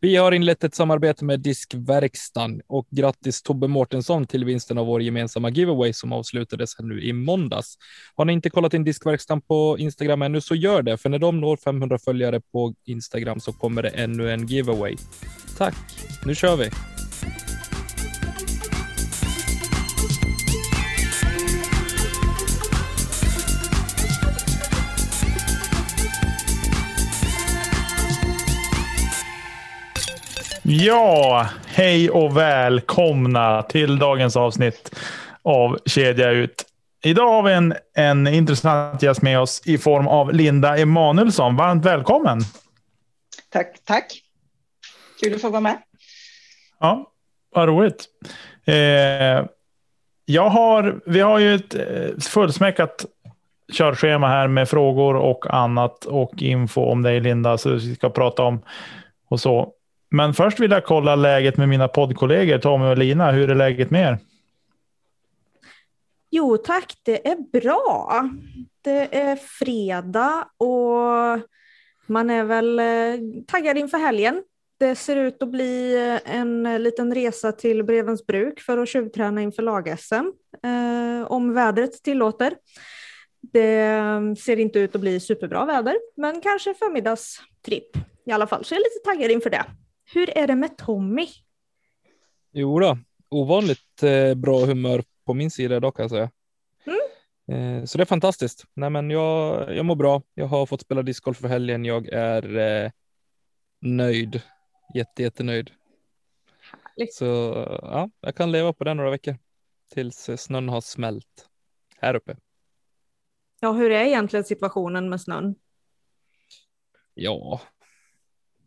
Vi har inlett ett samarbete med Diskverkstan och grattis Tobbe Mårtensson till vinsten av vår gemensamma giveaway som avslutades här nu i måndags. Har ni inte kollat in Diskverkstan på Instagram ännu så gör det, för när de når 500 följare på Instagram så kommer det ännu en giveaway. Tack, nu kör vi! Ja, hej och välkomna till dagens avsnitt av Kedja ut. Idag har vi en, en intressant gäst med oss i form av Linda Emanuelsson. Varmt välkommen! Tack, tack. Kul att få vara med. Ja, vad roligt. Eh, jag har, vi har ju ett eh, fullsmäckat körschema här med frågor och annat och info om dig Linda, så vi ska prata om och så. Men först vill jag kolla läget med mina poddkollegor Tommy och Lina. Hur är läget med er? Jo tack, det är bra. Det är fredag och man är väl eh, taggad inför helgen. Det ser ut att bli eh, en eh, liten resa till Brevens bruk för att tjuvträna inför lag-SM, eh, om vädret tillåter. Det mm, ser inte ut att bli superbra väder, men kanske förmiddagstripp i alla fall, så jag är lite taggad inför det. Hur är det med Tommy? Jo då, ovanligt eh, bra humör på min sida idag kan jag säga. Mm. Eh, så det är fantastiskt. Nej, men jag, jag mår bra. Jag har fått spela discgolf för helgen. Jag är eh, nöjd. Jätte, jättenöjd. Härligt. Så ja, jag kan leva på det några veckor tills snön har smält här uppe. Ja, hur är egentligen situationen med snön? Ja,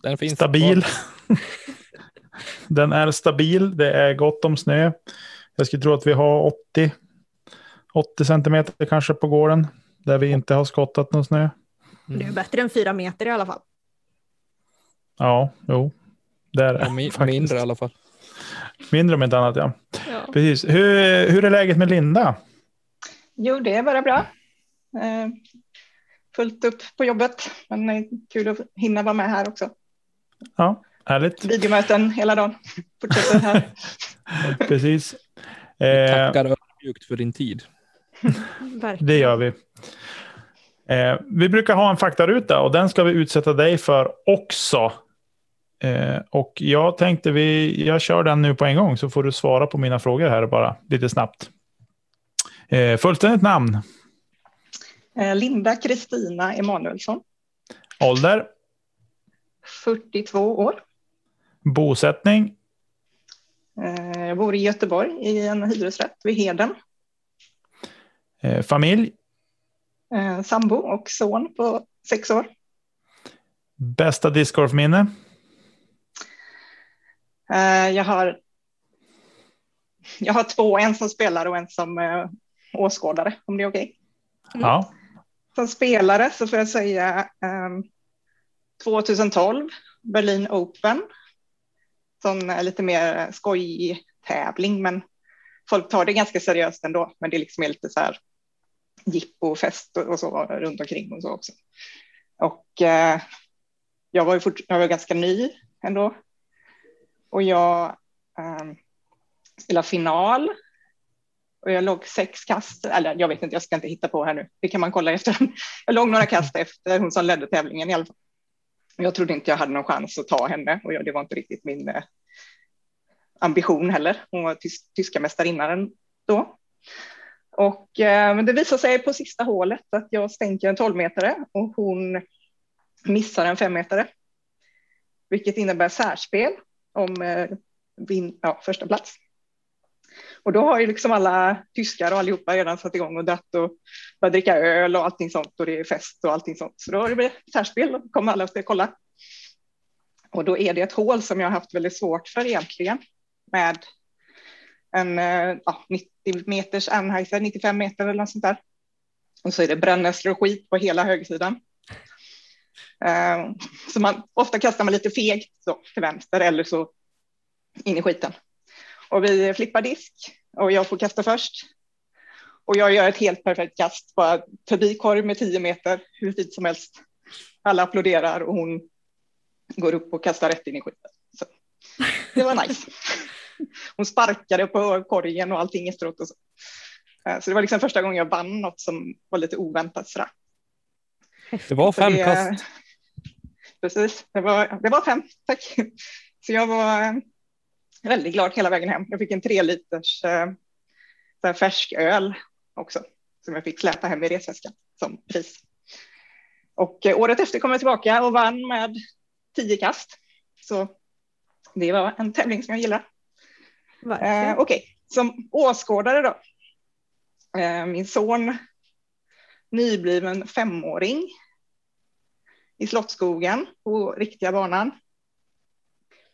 den finns Stabil. Den är stabil. Det är gott om snö. Jag skulle tro att vi har 80, 80 centimeter kanske på gården där vi inte har skottat någon snö. Det är bättre än fyra meter i alla fall. Ja, jo. Det är det Ja, mi- faktiskt. mindre i alla fall. Mindre om inte annat, ja. Ja. Precis. Hur, hur är läget med Linda? Jo, det är bara bra. Eh, fullt upp på jobbet, men det är kul att hinna vara med här också. Ja, härligt. Videomöten hela dagen. Fortsätter här. Precis. Eh, Tackar ödmjukt för din tid. Det gör vi. Eh, vi brukar ha en faktaruta och den ska vi utsätta dig för också. Eh, och jag tänkte vi, jag kör den nu på en gång så får du svara på mina frågor här bara lite snabbt. Eh, fullständigt namn, Eh, Linda Kristina Emanuelsson, ålder, 42 år. bosättning, Eh, jag bor i Göteborg i en hyresrätt vid Heden. eh, familj, Eh, sambo och son på sex år. bästa discgolfminne, jag, har, jag har två, en som spelar och en som åskådare, om det är okej. ja, Som spelare så får jag säga ehm, 2012, Berlin Open. Som är lite mer skojig tävling, men folk tar det ganska seriöst ändå. Men det liksom är lite så här jippo och fest och så runt omkring och så också. Och eh, jag var ju fort, jag var ganska ny ändå. Och jag eh, spelade final. Och jag låg sex kast, eller jag vet inte, jag ska inte hitta på här nu. Det kan man kolla efter. Jag låg några kast efter hon som ledde tävlingen i alla fall. Jag trodde inte jag hade någon chans att ta henne och jag, det var inte riktigt min eh, ambition heller. Hon var tysk, tyska mästarinnan då. Och eh, men det visade sig på sista hålet att jag stänker en 12-metare och hon missar en femmetare. Vilket innebär särspel om eh, vin, ja, första plats. Och då har ju liksom alla tyskar och allihopa redan satt igång och dratt och börjat dricka öl och allting sånt och det är fest och allting sånt. Så då har det blivit gitarrspel och kommer alla och ska kolla. Och då är det ett hål som jag har haft väldigt svårt för egentligen med en eh, ja, 90 meters Anheuser, 95 meter eller något sånt där. Och så är det brännässlor och skit på hela högersidan. Eh, så man, ofta kastar man lite fegt så, till vänster eller så in i skiten. Och vi flippar disk och jag får kasta först. Och jag gör ett helt perfekt kast, bara förbi korg med 10 meter, hur fint som helst. Alla applåderar och hon går upp och kastar rätt in i skiten. Så det var nice. Hon sparkade på korgen och allting efteråt. Och så. Eh, så det var liksom första gången jag vann något som var lite oväntat. Sådär. Det var fem det, kast. Precis, det var, det var fem, tack. Så jag var väldigt glad hela vägen hem. Jag fick en tre liters äh, färsk öl också som jag fick släpa hem i resväskan som pris. Och äh, året efter kom jag tillbaka och vann med tio kast. Så det var en tävling som jag gillar. Eh, Okej, okay. som åskådare då. Eh, min son, nybliven femåring i Slottsskogen på riktiga banan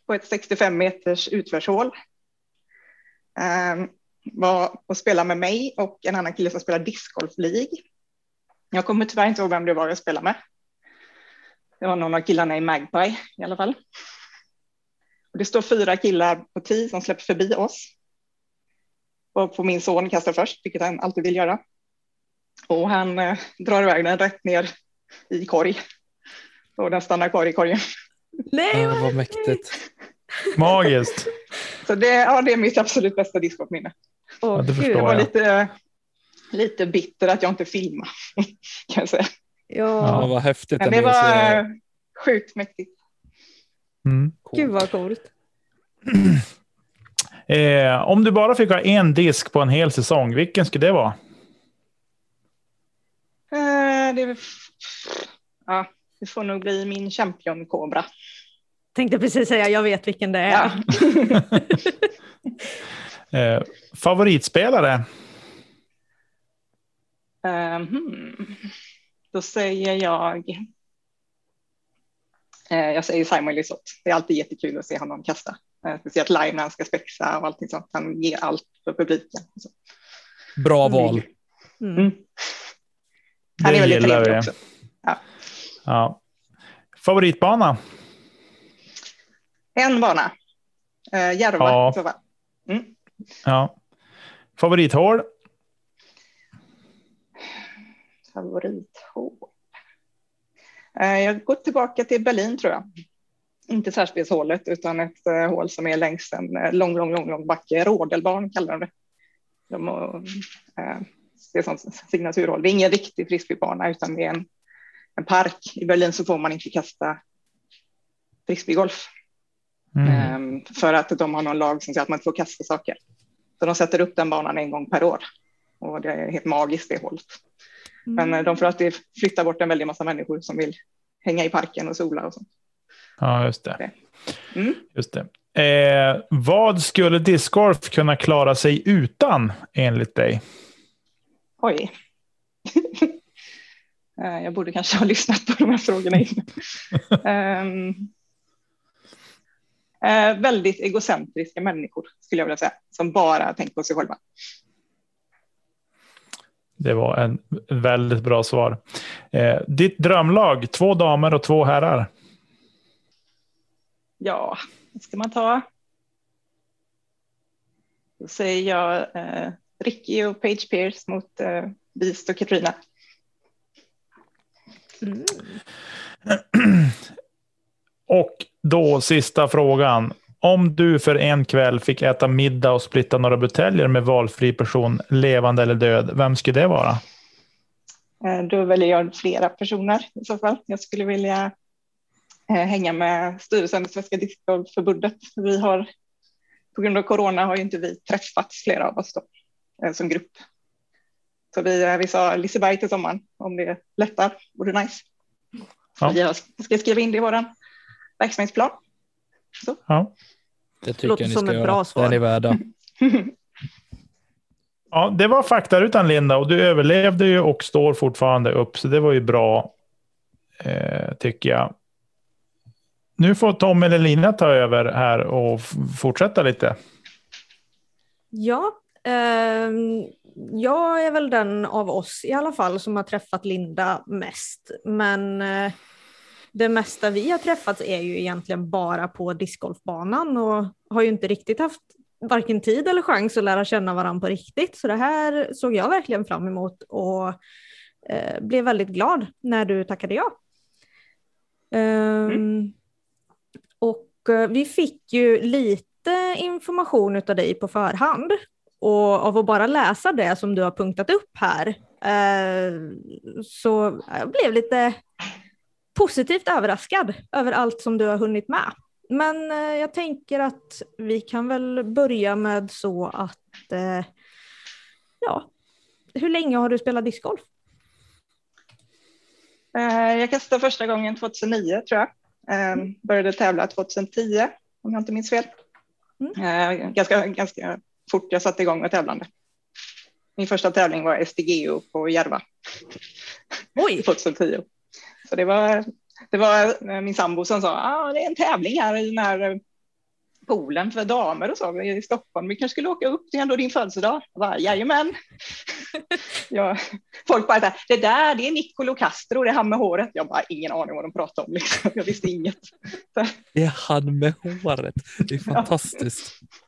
på ett 65 meters utförshål. Eh, var och spelade med mig och en annan kille som spelar discgolf League. Jag kommer tyvärr inte ihåg vem det var jag spelade med. Det var någon av killarna i Magpie i alla fall. Och det står fyra killar på tio som släpper förbi oss. Och på min son kastar först, vilket han alltid vill göra. Och han eh, drar iväg den rätt ner i korg. Och den stannar kvar i korgen. Nej, ja, vad mäktigt. Magiskt. Så det, ja, det är mitt absolut bästa discgolfminne. Ja, det, det var lite, lite bitter att jag inte filmade, kan jag säga. Ja, ja vad häftigt. Men det var sjukt mäktigt. Mm. Cool. Gud vad coolt. eh, om du bara fick ha en disk på en hel säsong, vilken skulle det vara? Eh, det, ja, det får nog bli min Champion Cobra. Tänkte precis säga, jag vet vilken det är. Ja. eh, favoritspelare? Um, då säger jag Eh, jag säger Simon Lisotte. Det är alltid jättekul att se honom kasta. Eh, speciellt live när han ska spexa och allting sånt. Han ger allt för publiken. Bra val. Mm. Mm. Han är väldigt trevlig också. Ja. ja. Favoritbana? En bana. Uh, Järva. Ja. Mm. ja. Favorithål? Favorithål? Eh, jag går tillbaka till Berlin tror jag. Inte Särspelshålet utan ett uh, hål som är längs en uh, lång, lång, lång, lång backe. Rådelbarn kallar de det. De, uh, det är sånt signaturhål. Det är ingen riktig frisbeebana utan det är en, en park. I Berlin så får man inte kasta frisbeegolf. Mm. Um, för att de har någon lag som säger att man inte får kasta saker. Så de sätter upp den banan en gång per år. Och det är helt magiskt det hålet. Men eh, de får alltid flytta bort en väldig massa människor som vill hänga i parken och sola och sånt. Ja, just det. Mm. Just det. Eh, vad skulle discgolf kunna klara sig utan enligt dig? Oj. Eh, jag borde kanske ha lyssnat på de här frågorna um, uh, väldigt egocentriska människor skulle jag vilja säga, som bara tänker på sig själva. Det var en väldigt bra svar. Eh, ditt drömlag, två damer och två herrar? Ja, vad ska man ta? Då säger jag eh, Ricky och Page Pierce mot eh, Beast och Katrina. Mm. och då sista frågan. Om du för en kväll fick äta middag och splitta några buteljer med valfri person, levande eller död, vem skulle det vara? Eh, då väljer jag flera personer i så fall. Jag skulle vilja eh, hänga med styrelsen i Svenska Discgolfförbundet. Vi har, på grund av corona har ju inte vi träffats, flera av oss då, eh, som grupp. Så vi, vi sa Liseberg till sommaren, om det lättar, vore nice. Ja. Vi ska skriva in det i vår verksamhetsplan. Så. Ja. Det tycker Låter jag ni ska som göra. Bra svar. Det är ni värda. Ja, det var faktarutan Linda och du överlevde ju och står fortfarande upp, så det var ju bra eh, tycker jag. Nu får Tom eller Lina ta över här och fortsätta lite. Ja, eh, jag är väl den av oss i alla fall som har träffat Linda mest. Men eh, det mesta vi har träffats är ju egentligen bara på discgolfbanan och har ju inte riktigt haft varken tid eller chans att lära känna varandra på riktigt. Så det här såg jag verkligen fram emot och eh, blev väldigt glad när du tackade ja. Um, mm. Och uh, vi fick ju lite information av dig på förhand. Och av att bara läsa det som du har punktat upp här uh, så jag blev lite positivt överraskad över allt som du har hunnit med. Men uh, jag tänker att vi kan väl börja med så att ja, hur länge har du spelat discgolf? Jag kastade första gången 2009 tror jag. Mm. Började tävla 2010 om jag inte minns fel. Mm. Eh, ganska, ganska fort jag satte igång med tävlande. Min första tävling var STGO på Järva. Oj. 2010. Så det var, det var min sambo som sa ah, det är en tävling här i den här poolen för damer och så i Stockholm. Vi kanske skulle åka upp, det är ändå din födelsedag. Jag bara, jajamän. ja, folk bara, det där det är Nicolo Castro, det är han med håret. Jag bara, ingen aning vad de pratar om. Liksom. Jag visste inget. Det är han med håret, det är fantastiskt. Ja.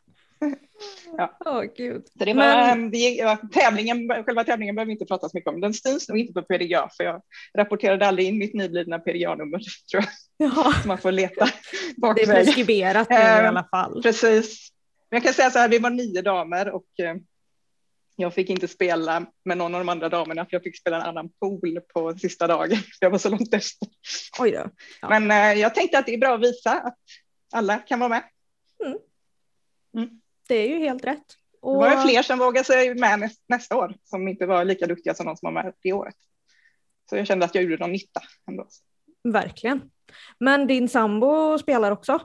Oh, Gud. Så det var, Men... det, ja, tävlingen, själva tävlingen behöver vi inte prata så mycket om. Den syns nog inte på PDGA för jag rapporterade aldrig in mitt nyblivna PDGA-nummer. Tror jag. Ja. Så man får leta bakvägen. Det är preskriberat nu i ehm, alla fall. Precis. Men jag kan säga så här, vi var nio damer och eh, jag fick inte spela med någon av de andra damerna för jag fick spela en annan pool på sista dagen. Jag var så långt efter. Oj då. Ja. Men eh, jag tänkte att det är bra att visa att alla kan vara med. Mm. Mm det är ju helt rätt. Och... Det var det fler som vågade sig med nästa år som inte var lika duktiga som de som var med det året. Så jag kände att jag gjorde någon nytta ändå. Verkligen. Men din sambo spelar också?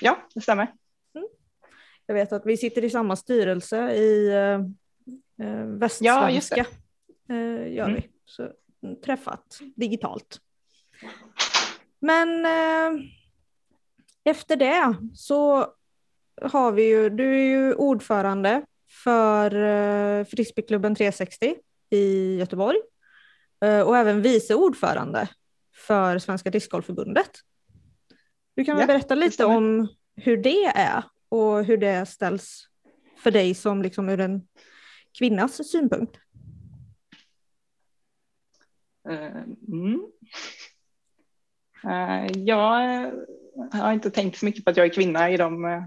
Ja, det stämmer. Mm. Jag vet att vi sitter i samma styrelse i eh, eh Västsvenska. Ja, eh, gör mm. vi. Så, mm, träffat digitalt. Men eh, efter det så har vi ju, du är ju ordförande för uh, Frisbeeklubben 360 i Göteborg uh, och även vice ordförande för Svenska Discgolfförbundet. Du kan väl ja, berätta lite om hur det är och hur det ställs för dig som liksom ur en kvinnas synpunkt. Uh, mm. jag har inte tänkt så mycket på att jag är kvinna i de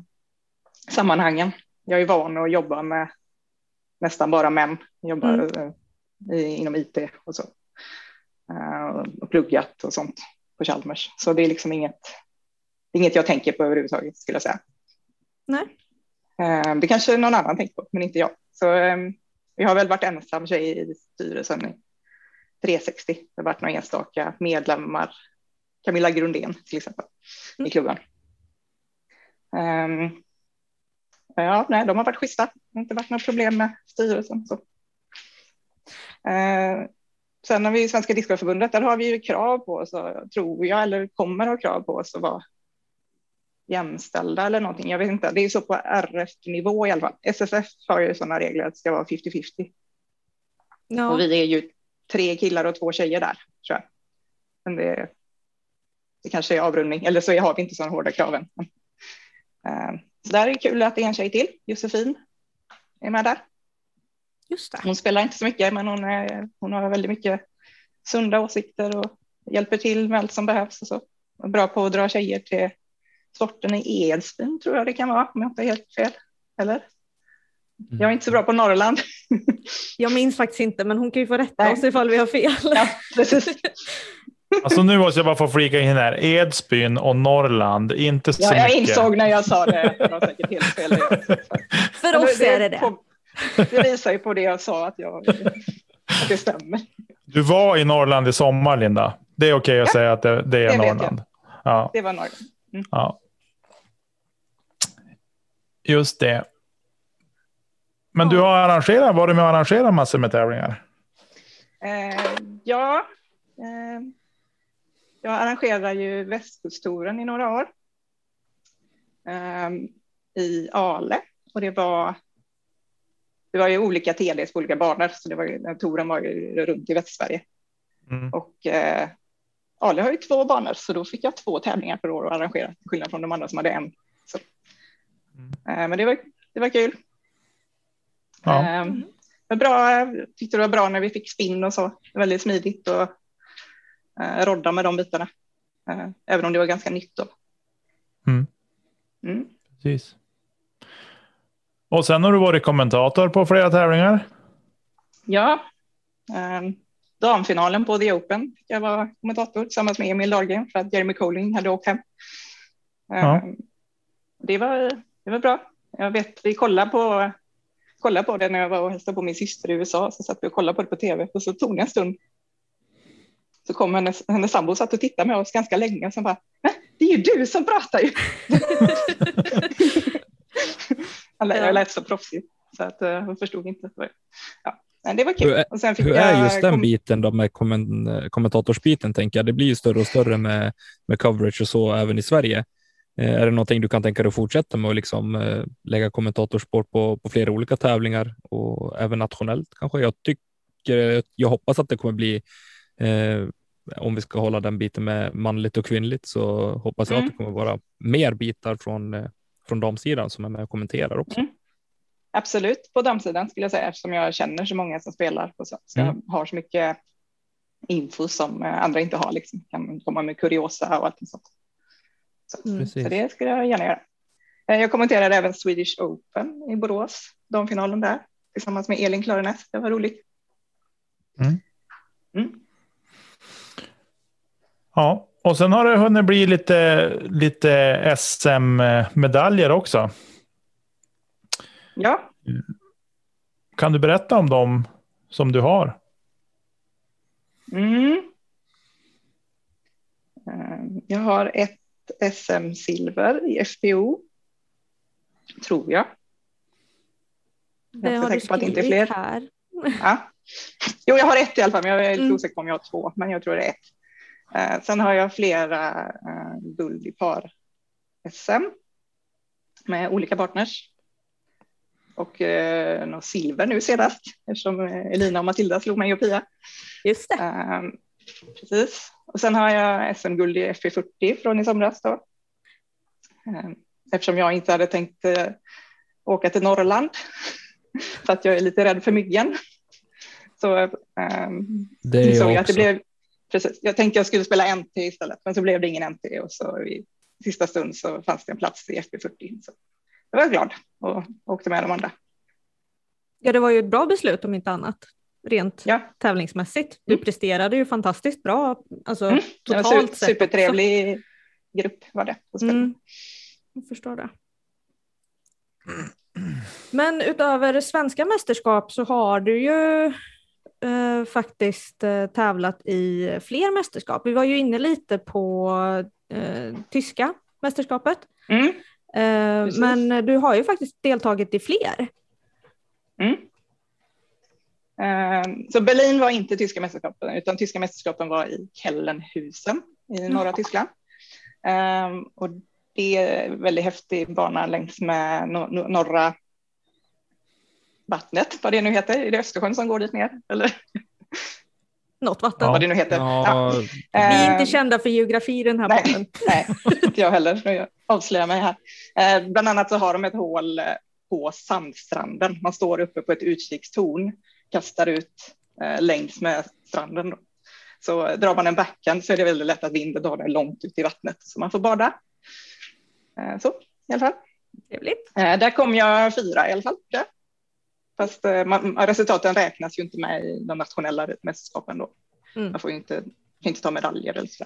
sammanhangen. Jag är van att jobba med nästan bara män. Jag jobbar mm. i, inom IT och så. Uh, och pluggat och sånt på Chalmers. Så det är liksom inget, inget jag tänker på överhuvudtaget skulle jag säga. Nej. Uh, det kanske någon annan tänker på, men inte jag. Så um, vi har väl varit ensam tjej i styrelsen i 360. Det har varit några enstaka medlemmar. Camilla Grundén till exempel mm. i klubben. Um, Ja, nej, de har varit schyssta. Det har inte varit några problem med styrelsen. Så. Eh, sen har vi Svenska Discgolfförbundet, där har vi ju krav på oss, tror jag, eller kommer ha krav på oss att vara jämställda eller någonting. Jag vet inte, det är så på RF-nivå i alla fall. SFF har ju sådana regler att det ska vara 50-50. Ja. Och vi är ju tre killar och två tjejer där, tror jag. Men det, det kanske är avrundning, eller så har vi inte så hårda krav än. Eh, där är det kul att det är en tjej till, Josefin, är med där. Just det. Hon spelar inte så mycket, men hon, är, hon har väldigt mycket sunda åsikter och hjälper till med allt som behövs och så. Och bra på att dra tjejer till sporten i Edsbyn tror jag det kan vara, om jag inte är helt fel. Eller? Jag är inte så bra på Norrland. Jag minns faktiskt inte, men hon kan ju få rätta Nej. oss ifall vi har fel. Ja, precis. Alltså nu måste jag bara få flika in här. Edsbyn och Norrland, inte så ja, jag mycket. Jag insåg när jag sa det. Det var säkert helt fel. För oss är det det. det visar ju på det jag sa, att, jag, att det stämmer. Du var i Norrland i sommar, Linda. Det är okej okay att ja, säga att det, det är det Norrland. Ja. Det var Norrland. Mm. Ja. Just det. Men du har arrangerat, var du med och arrangerat massor med tävlingar? Eh, ja, eh, jag arrangerar ju västkusttouren i några år. Eh, I Ale och det var. Det var ju olika TDs på olika banor, så det var ju, touren var ju runt i Västsverige. Mm. Och eh, Ale har ju två banor, så då fick jag två tävlingar per år att arrangera, till skillnad från de andra som hade en. Så. Eh, men det var, det var kul. Ja. Eh, men bra, jag tyckte det var bra när vi fick spinn och så. Väldigt smidigt och eh, rodda med de bitarna. Eh, även om det var ganska nytt då. Mm. Mm. Precis. Och sen har du varit kommentator på flera tävlingar. Ja, eh, damfinalen på The Open jag vara kommentator tillsammans med Emil Dahlgren för att Jeremy Colling hade åkt hem. Eh, Ja. det, var, det var bra. Jag vet, vi kollade på, kollade på det när jag var och hälsade på min syster i USA. Så satt vi och kollade på det på tv och så tog det en stund. Så kom hennes, hennes sambo och satt och tittade med oss ganska länge och sen bara, "Men, det är ju du som pratar ju. Jag lät så proffsig så att eh, hon förstod inte. Ja, men det var kul. Hur är- och sen fick Hur jag är just den kom- biten då med kommen, kommentatorsbiten tänker jag? Det blir ju större och större med, med coverage och så även i Sverige. Eh, Är det någonting du kan tänka dig att fortsätta med och liksom eh, lägga kommentatorsport på, på flera olika tävlingar och även nationellt kanske? Jag tycker, jag hoppas att det kommer bli, eh, om vi ska hålla den biten med manligt och kvinnligt så hoppas jag Mm. att det kommer vara mer bitar från, eh, från damsidan som är med och kommenterar också. Mm. Absolut, på damsidan skulle jag säga, eftersom jag känner så många som spelar och så, så Mm. jag har så mycket info som eh, andra inte har, liksom. kan komma med kuriosa och allting sånt. Så, Mm. Så det skulle jag gärna göra. Eh, Jag kommenterade även Swedish Open i Borås, damfinalen där, tillsammans med Elin Klarenäs. Det var roligt. Mm. Ja, och sen har det hunnit bli lite, lite SM-medaljer också. Ja, Kan du berätta om dem som du har? Mm. Jag har ett SM-silver i FPO. Tror jag. Det Jag är säker på att det inte är fler. här. Ja. Jo, jag har ett i alla fall, men jag är lite Mm. osäker på om jag har två, men jag tror det är ett. Eh, sen har jag flera eh, guld i par-SM med olika partners. Och eh, något silver nu senast, eftersom eh, Elina och Matilda slog mig och Pia. Just det. Ehm, precis. Och sen har jag SM-guld i FP40 från i somras då. Ehm, eftersom jag inte hade tänkt eh, åka till Norrland. för att jag är lite rädd för myggen. Så ehm, Det är insåg jag jag att det blev, precis, jag tänkte jag skulle spela NT istället, men så blev det ingen NT och så i sista stund så fanns det en plats i FP40. Så jag var glad och åkte med de andra. Ja, det var ju ett bra beslut om inte annat. Rent Ja. tävlingsmässigt. Du presterade ju fantastiskt bra. Alltså Mm, totalt sett supertrevlig grupp var det. Också. Mm, jag förstår det. Men utöver svenska mästerskap så har du ju eh, faktiskt eh, tävlat i fler mästerskap. Vi var ju inne lite på eh, tyska mästerskapet. Mm. Eh, men du har ju faktiskt deltagit i fler. Mm. Ehm, Så Berlin var inte tyska mästerskapen, utan tyska mästerskapen var i Kellenhusen i norra Jaha. Tyskland. Ehm, Och det är en väldigt häftig bana längs med no- no- norra vattnet, vad det nu heter. Är det Östersjön som går dit ner? Eller Något vatten. vad det nu heter. Ja, Vi är Ehm, inte kända för geografi i den här Nej. podden. Nej, inte jag heller. Nu avslöjar mig här. Eh, bland annat så har de ett hål eh, på sandstranden. Man står uppe på ett utkikstorn, kastar ut eh, längs med stranden. Så eh, drar man en backhand så är det väldigt lätt att vinden drar den långt ut i vattnet så man får bada. Eh, så i alla fall. Trevligt. Eh, där kom jag fyra i alla fall. Fast eh, man, resultaten räknas ju inte med i de nationella mästerskapen då. Mm. Man får ju inte, kan inte ta medaljer eller så.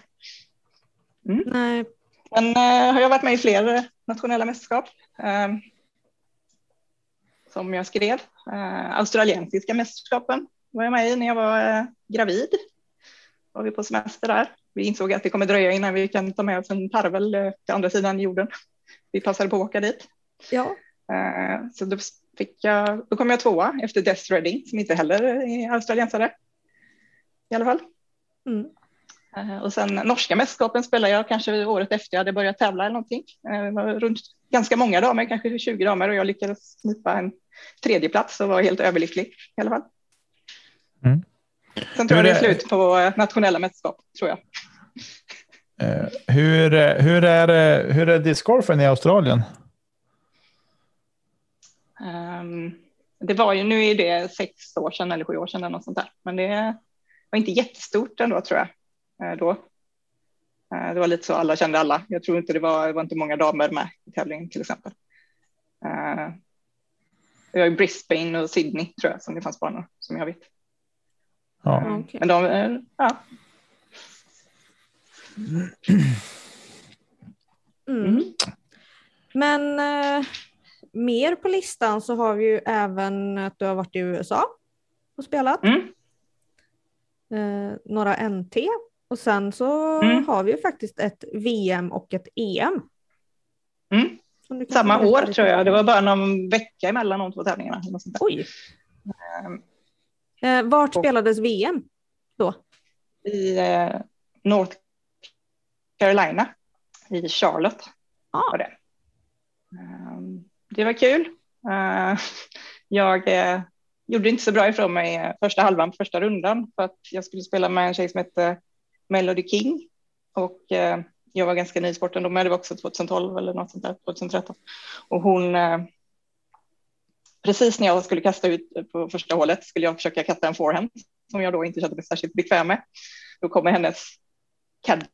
Nej, Men eh, har jag varit med i fler eh, nationella mästerskap. Eh, som jag skrev. Eh, australiensiska mästerskapen var jag med i när jag var eh, gravid. Var vi på semester där. Vi insåg att det kommer dröja innan vi kan ta med oss en parvel till andra sidan jorden. Vi passade på att åka dit. ja. Så då fick jag, då kom jag tvåa efter Death Reading som inte heller är australiensare. I alla fall. Mm. Eh, Och sen norska mästerskapen spelade jag kanske året efter jag hade börjat tävla eller någonting. Eh, Det var runt ganska många damer, kanske 20 damer och jag lyckades knipa en tredje plats och var helt överlycklig i alla fall. Mm. Sen tror jag det är slut på eh, nationella mästerskap, tror jag. Hur, hur, är, det- hur är discgolfen i Australien? Ehm, det var ju, nu är det sex år sedan eller sju år sedan eller något sånt där, men det var inte jättestort ändå tror jag. eh, Då. Eh, Det var lite så alla kände alla. Jag tror inte det var, det var inte många damer med i tävlingen till exempel. Eh, Det var i Brisbane och Sydney tror jag som det fanns banor som jag vet. Ja. Eh, okej. Men de, eh, ja, Mm. Mm. Men eh, mer på listan så har vi ju även att du har varit i USA och spelat. mm, Eh, några NT. Och sen så Mm. har vi ju faktiskt ett VM och ett EM. mm. Samma år lite tror jag. Det var bara någon vecka emellan de två tävlingarna. Oj. Eh, vart Och- spelades VM då? I eh, North Carolina, i Charlotte. Ah. var det. Ehm, det var kul. Eh, jag eh, gjorde inte så bra ifrån mig eh, första halvan på första rundan för att jag skulle spela med en tjej som hette Melody King och jag var ganska ny i sporten då, men det var också 2012 eller något sånt där, 2013. Och hon, precis när jag skulle kasta ut på första hålet skulle jag försöka kasta en forehand som jag då inte kände mig särskilt bekväm med. Då kommer hennes caddy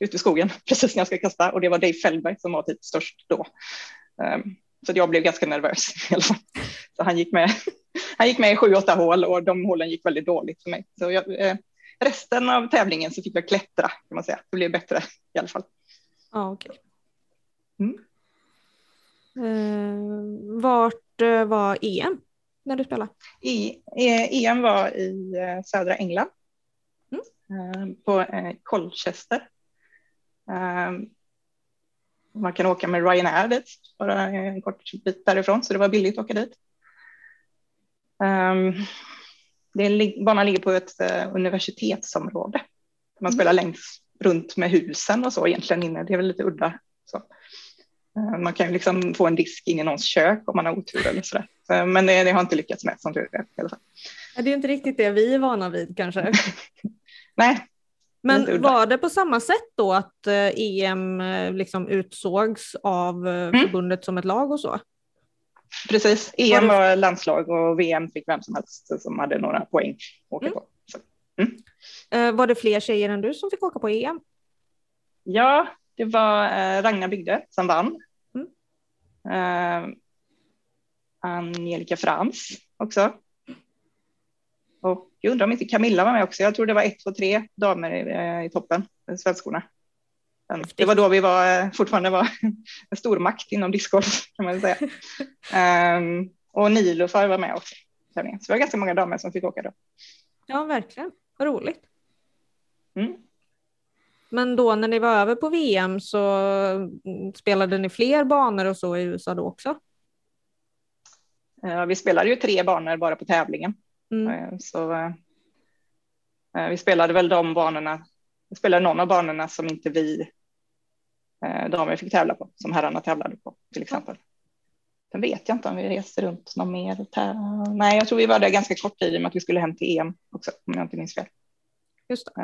ut i skogen precis när jag ska kasta och det var Dave Fellberg som var typ störst då. Ehm, så jag blev ganska nervös i alla fall. Så han gick med, han gick med i sju, åtta hål och de hålen gick väldigt dåligt för mig. Så jag, eh, resten av tävlingen så fick jag klättra kan man säga. Det blev bättre i alla fall. Ja, okej. Mm. Eh, vart eh, var EM när du spelade? I, eh, EM var i eh, södra England. Eh, på Colchester. Man kan åka med Ryanair dit, bara en kort bit därifrån, så det var billigt att åka dit. Um, det är, banan ligger på ett eh, universitetsområde. Man spelar längs runt med husen och så egentligen inne. Det är väl lite udda. Så. Eh, man kan ju liksom få en disk in i någons kök om man har otur eller sådär. Så, men det, det har inte lyckats med som tur är i alla fall. Ja, Det är inte riktigt det vi är vana vid kanske. Nej, Men var det på samma sätt då att eh, EM eh, liksom utsågs av eh, Mm. förbundet som ett lag och så? precis. EM Var det- var landslag och VM fick vem som helst som hade några poäng åka Mm. på. Eh, Var det fler tjejer än du som fick åka på EM? Ja, det var Ragnar Bygde som vann. Mm. Angelica Frans också. Jag undrar om inte Camilla var med också. Jag tror det var ett, två, tre damer i, eh, i toppen, eh, svenskorna. Det var då vi var, eh, fortfarande var en stormakt inom discgolf kan man säga. um, och Nilofar var med också. Så det var ganska många damer som fick åka då. Ja, verkligen. Vad roligt. Mm. Men då när ni var över på VM så mm, spelade ni fler banor och så i USA då också? Vi spelade ju tre banor bara på tävlingen. Mm. Eh, Så eh, eh, vi spelade väl de banorna, vi spelade någon av banorna som inte vi damer fick tävla på, som herrarna tävlade på till exempel. Sen vet jag inte om vi reste runt någon mer. Nej, jag tror vi var där ganska kort tid i och med att vi skulle hem till EM också, om jag inte minns fel. Just det.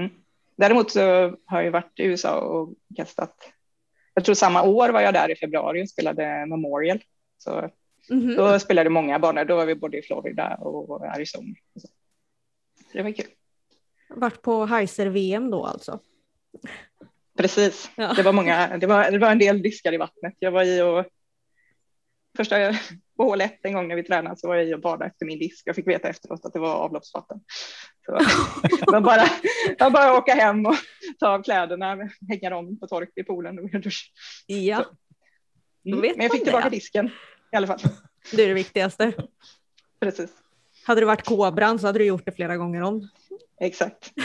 Mm. Däremot så har jag varit i USA och kastat. Jag tror samma år var jag där i februari och spelade Memorial. Så Mhm. då spelade många banor. Då var vi både i Florida och Arizona. Så, så det var kul. Vart på Heiser-VM då alltså? Precis. Ja. Det var många. Det var, det var en del diskar i vattnet. Jag var i och första på hål ett en gång när vi tränade så var jag i och badade efter min disk. Jag fick veta efteråt att det var avloppsvatten. Så det var bara, var bara åka hem och ta av kläderna, hänga dem på tork i poolen och duscha. Ja, Då Mm. Men jag fick tillbaka det. disken i alla fall. det är det viktigaste. Precis. Hade det varit kobran så hade du gjort det flera gånger om. Exakt.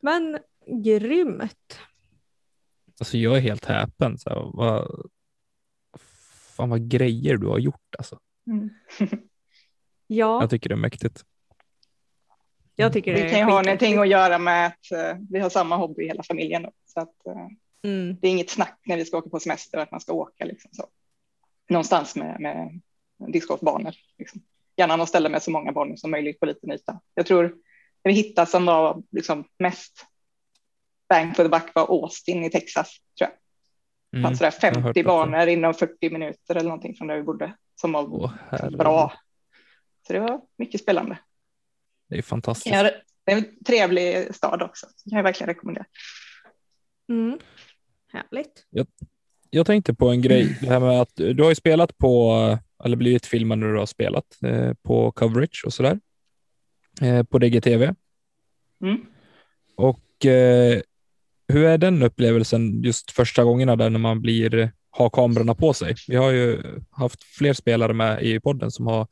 Men grymt. Alltså jag är helt häpen. Så här, vad, fan vad grejer du har gjort alltså. Mm. Ja, Jag tycker det är mäktigt. jag tycker det Det är kan ju ha någonting att göra med att eh, vi har samma hobby i hela familjen. Då, så att, eh, Mm. det är inget snack när vi ska åka på semester att man ska åka liksom, så. någonstans med, med discgolfbanor. Liksom. Gärna något ställe med så många banor som möjligt på liten yta. Jag tror det vi hittade som var liksom mest bang for the buck var Austin i Texas. Tror jag. Det Mm. fanns sådär jag har hört 50 att det- banor inom 40 minuter eller någonting från där vi bodde som var Åh, bra. Så det var mycket spelande. Det är fantastiskt. Det det är en trevlig stad också. Det kan jag verkligen rekommendera. Mm. Härligt. Jag tänkte på en grej, det här med att du har ju spelat på, eller blivit filmad när du har spelat eh, på coverage och sådär. Eh, på DGTV. Mm. Och eh, hur är den upplevelsen just första gångerna där när man blir, har kamerorna på sig? Vi har ju haft fler spelare med i podden som har,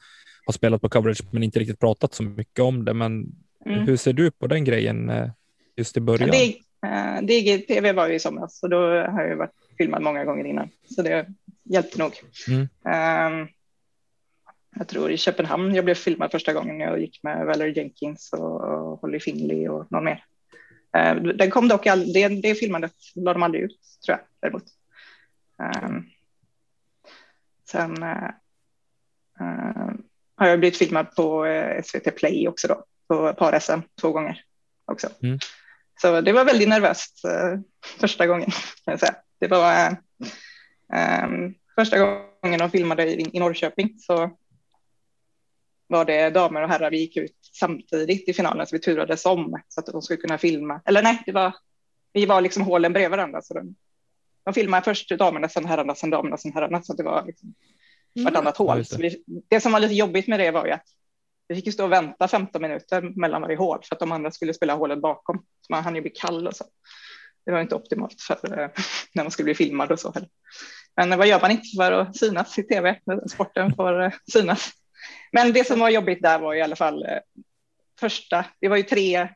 har spelat på coverage men inte riktigt pratat så mycket om det. Men Mm. hur ser du på den grejen eh, just i början? Det, DGTV var ju i somras så då har jag varit filmad många gånger innan. Så det hjälpte nog. Mm. Ehm, jag tror i Köpenhamn jag blev filmad första gången jag gick med Valerie Jenkins och Holly Finley och någon mer. Uh, den kom dock aldrig, det, det filmandet la de aldrig ut tror jag däremot. Ehm, sen eh, eh, har jag blivit filmad på eh, SVT Play också då, på par-SM två gånger också. Mm. Så det var väldigt nervöst eh, första gången. Kan jag säga. Det var eh, ehm, första gången de filmade i, i Norrköping så var det damer och herrar. Vi gick ut samtidigt i finalen så vi turades om så att de skulle kunna filma. Eller nej, det var, vi var liksom hålen bredvid varandra. Så de, de filmade först damerna, sen herrarna, sen damerna, sen herrarna. Så det var liksom vartannat Ja, hål. Så vi, det som var lite jobbigt med det var ju att vi fick ju stå och vänta 15 minuter mellan varje hål för att de andra skulle spela hålet bakom. Så man hann ju bli kall och så. Det var inte optimalt för eh, när man skulle bli filmad och så heller. Men vad gör man inte för att synas i tv? Sporten får eh, synas. Men det som var jobbigt där var i alla fall eh, första, det var ju tre,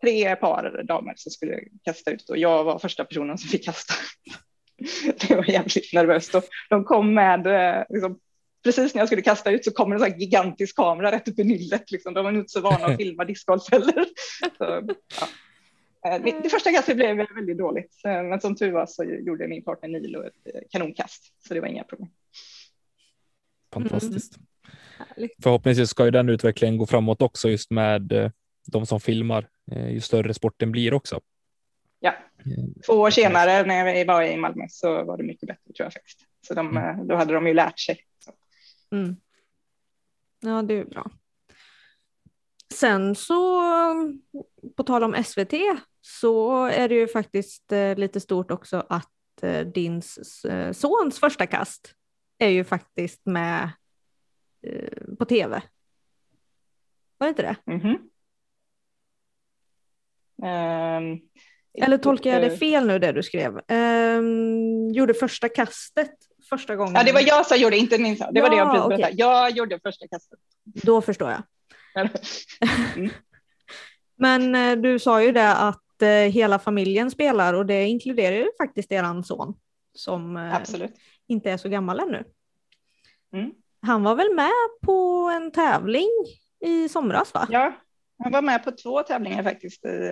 tre par damer som skulle kasta ut och jag var första personen som fick kasta. Det var jävligt nervöst och de kom med, liksom, precis när jag skulle kasta ut så kommer en sån här gigantisk kamera rätt upp i nyllet. Liksom. De var inte så vana att filma discgolf heller. Så, ja. Eh, Det det första kastet blev väldigt dåligt, men som tur var så gjorde min partner Nilo ett eh, kanonkast, så det var inga problem. Fantastiskt. Härligt. Förhoppningsvis ska ju den utvecklingen gå framåt också just med eh, de som filmar, ju större sporten blir också. Ja. Två år senare när vi var i Malmö så var det mycket bättre tror jag faktiskt. Så de, Mm. då hade de ju lärt sig. Mm. Ja, det är bra. Sen så, på tal om SVT, så är det ju faktiskt eh, lite stort också att eh, din eh, sons första kast är ju faktiskt med på tv. Var det inte det? Mhm. Ehm, Eller tolkar jag det fel nu det du skrev? Ehm, gjorde första kastet första gången? Ja, det var jag som gjorde, inte min son. Det var det jag Ja, precis berättade. Jag gjorde första kastet. Då förstår jag. Mm. Men eh, du sa ju det att eh, hela familjen spelar och det inkluderar ju faktiskt eran son som eh, Absolut. inte är så gammal ännu. Mm. Han var väl med på en tävling i somras va? Ja, han var med på två tävlingar faktiskt i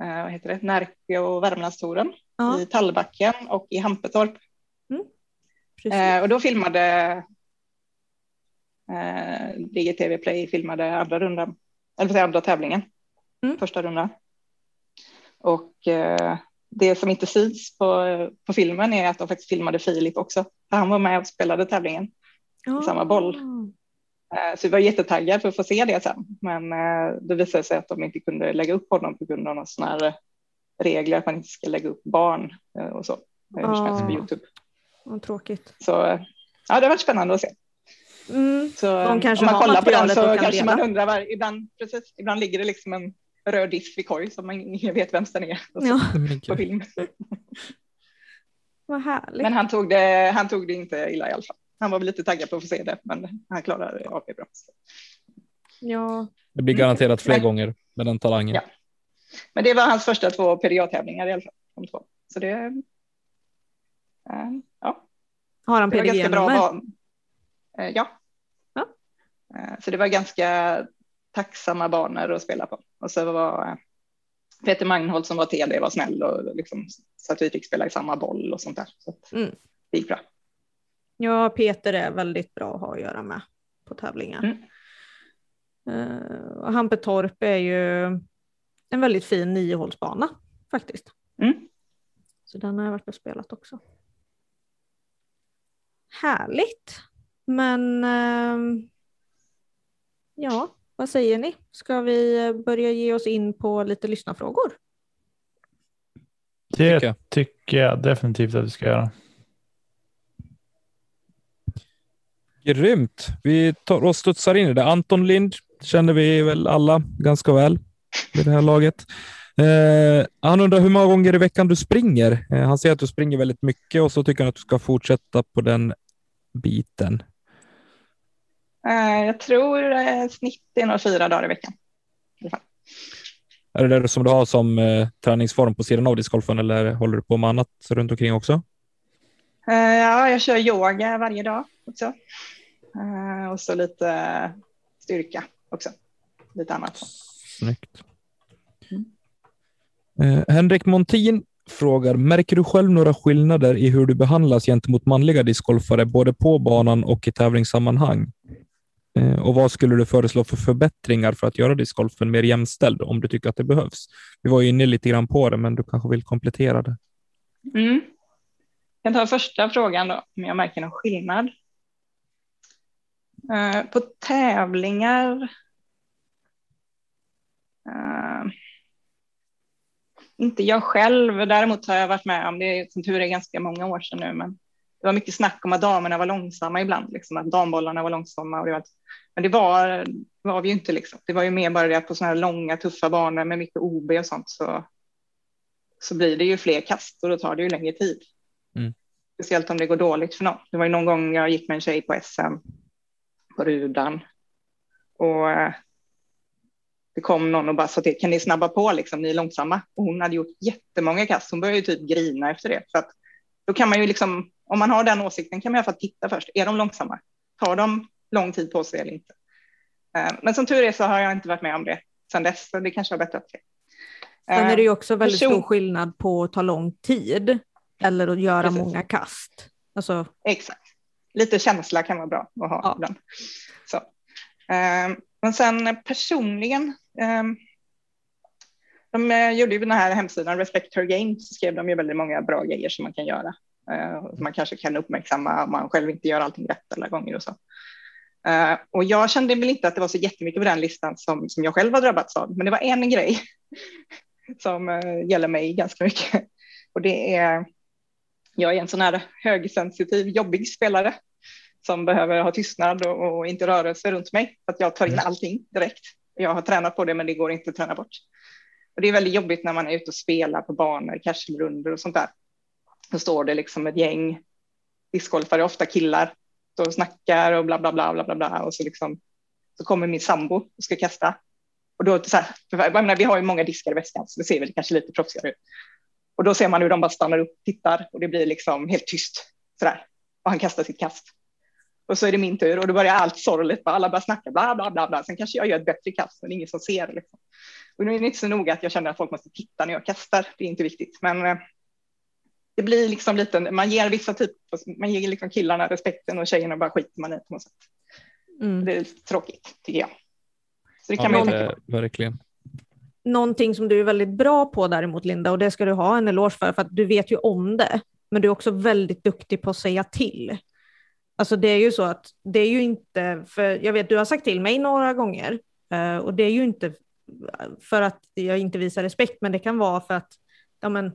eh, vad heter det? Närke och Värmlandstouren Ja, i Tallbacken och i Hampetorp. Eh, och då filmade eh, DGTV Play filmade andra rundan, eller andra tävlingen, Mm. första rundan. Och eh, det som inte syns på, på filmen är att de faktiskt filmade Filip också. Han var med och spelade tävlingen. samma boll. Eh, Så vi var jättetaggade för att få se det sen. Men eh, det visade sig att de inte kunde lägga upp honom på grund av några sådana regler att man inte ska lägga upp barn eh, och så. Hur helst på Ah. Youtube. Vad tråkigt. Så ja, det har varit spännande att se. Mm. Så, De kanske om man har kollar på den så kanske dela. man undrar, var, ibland, precis, ibland ligger det liksom en röd disk vid korg som man ingen vet vem den är så, Ja, på film. vad härligt. Men han tog, det, han tog det inte illa i alla fall. Han var väl lite taggad på att få se det, men han klarade av det bra. Ja, Det blir garanterat fler Men- gånger med den talangen. Ja. Men det var hans första två PDA-tävlingar i alla fall. De två. Så det... eh, Ja, Har han PDG-nummer? Eh, Ja. Ja. Eh, Så det var ganska tacksamma banor att spela på. Och så var Peter Magnholt som var TD var snäll och liksom, så att vi fick spela i samma boll och sånt där. Så Mm. det gick bra. Ja, Peter är väldigt bra att ha att göra med på tävlingar. Mm. Uh, och Hampetorp är ju en väldigt fin niohålsbana faktiskt. Mm. Så den har jag varit och spelat också. Härligt. Men ehm, ja, vad säger ni? Ska vi börja ge oss in på lite lyssnarfrågor? Det Tycker jag. tycker jag definitivt att vi ska göra. Grymt. Vi tar och studsar in i det. Anton Lind känner vi väl alla ganska väl vid det här laget. Eh, han undrar hur många gånger i veckan du springer. Eh, han säger att du springer väldigt mycket och så tycker han att du ska fortsätta på den biten. Eh, Jag tror eh, snitt är nog fyra dagar i veckan. Är det det som du har som eh, träningsform på sidan av discgolfen eller håller du på med annat runt omkring också? Eh, Ja, jag kör yoga varje dag också. Och så lite styrka också. Lite annat. Snyggt. Eh, Henrik Montin frågar, märker du själv några skillnader i hur du behandlas gentemot manliga discgolfare, både på banan och i tävlingssammanhang? Eh, och vad skulle du föreslå för förbättringar för att göra discgolfen mer jämställd, om du tycker att det behövs? Vi var ju inne lite grann på det, men du kanske vill komplettera det. Mm. Jag kan ta första frågan då, om jag märker någon skillnad. Eh, På tävlingar. eh, inte jag själv, däremot har jag varit med om det, som tur är ganska många år sedan nu, men det var mycket snack om att damerna var långsamma ibland, liksom, att dambollarna var långsamma. Och det var, men det var, var vi ju inte. Liksom. Det var ju mer bara det att på sådana här långa, tuffa banor med mycket OB och sånt så, så blir det ju fler kast och då tar det ju längre tid. Mm. Speciellt om det går dåligt för någon. Det var ju någon gång jag gick med en tjej på SM på Rudan och eh, det kom någon och bara sa till, kan ni snabba på liksom, ni är långsamma. Och hon hade gjort jättemånga kast. Hon började ju typ grina efter det. För att då kan man ju liksom, om man har den åsikten kan man i alla fall titta först. Är de långsamma? Tar de lång tid på sig eller inte? Eh, Men som tur är så har jag inte varit med om det sedan dess, så det kanske har bättrat sig. Sen är det ju också Eh, väldigt person- stor skillnad på att ta lång tid eller att göra Precis. många kast. Alltså, Exakt. Lite känsla kan vara bra att ha Ja. ibland. Så. Eh, Men sen personligen, de eh, gjorde ju den här hemsidan Respect Her Game, så skrev de ju väldigt många bra grejer som man kan göra. Eh, Man kanske kan uppmärksamma om man själv inte gör allting rätt alla gånger och så. Eh, Och jag kände väl inte att det var så jättemycket på den listan som, som jag själv har drabbats av, men det var en grej som gäller mig ganska mycket. Och det är jag är en sån här högsensitiv, jobbig spelare som behöver ha tystnad och, och inte rörelse runt mig. För att jag tar in allting direkt. Jag har tränat på det, men det går inte att träna bort. Och det är väldigt jobbigt när man är ute och spelar på banor, casualrundor och sånt där. Då står det liksom ett gäng discgolfare, ofta killar, står och snackar och bla bla bla bla bla bla. Och så, liksom, så kommer min sambo och ska kasta. Och då, så här, jag menar, vi har ju många diskar i väskan, så det ser väl kanske lite proffsigare ut. Och då ser man hur de bara stannar upp, tittar och det blir liksom helt tyst. Sådär. Och han kastar sitt kast. Och så är det min tur och då börjar allt sorgligt. Alla börjar snacka bla bla bla. bla. Sen kanske jag gör ett bättre kast, men ingen som ser. Liksom. Och nu är det inte så noga att jag känner att folk måste titta när jag kastar. Det är inte viktigt. Men eh, det blir liksom lite, man ger vissa typer, man ger liksom killarna respekten och tjejerna bara skiter man i på något sätt. mm. Det är lite tråkigt tycker jag. Så det kan man ju tänka på. verkligen. Någonting som du är väldigt bra på däremot Linda och det ska du ha en eloge för för att du vet ju om det. Men du är också väldigt duktig på att säga till. Alltså det är ju så att det är ju inte, för jag vet du har sagt till mig några gånger eh, och det är ju inte för att jag inte visar respekt men det kan vara för att ja, men,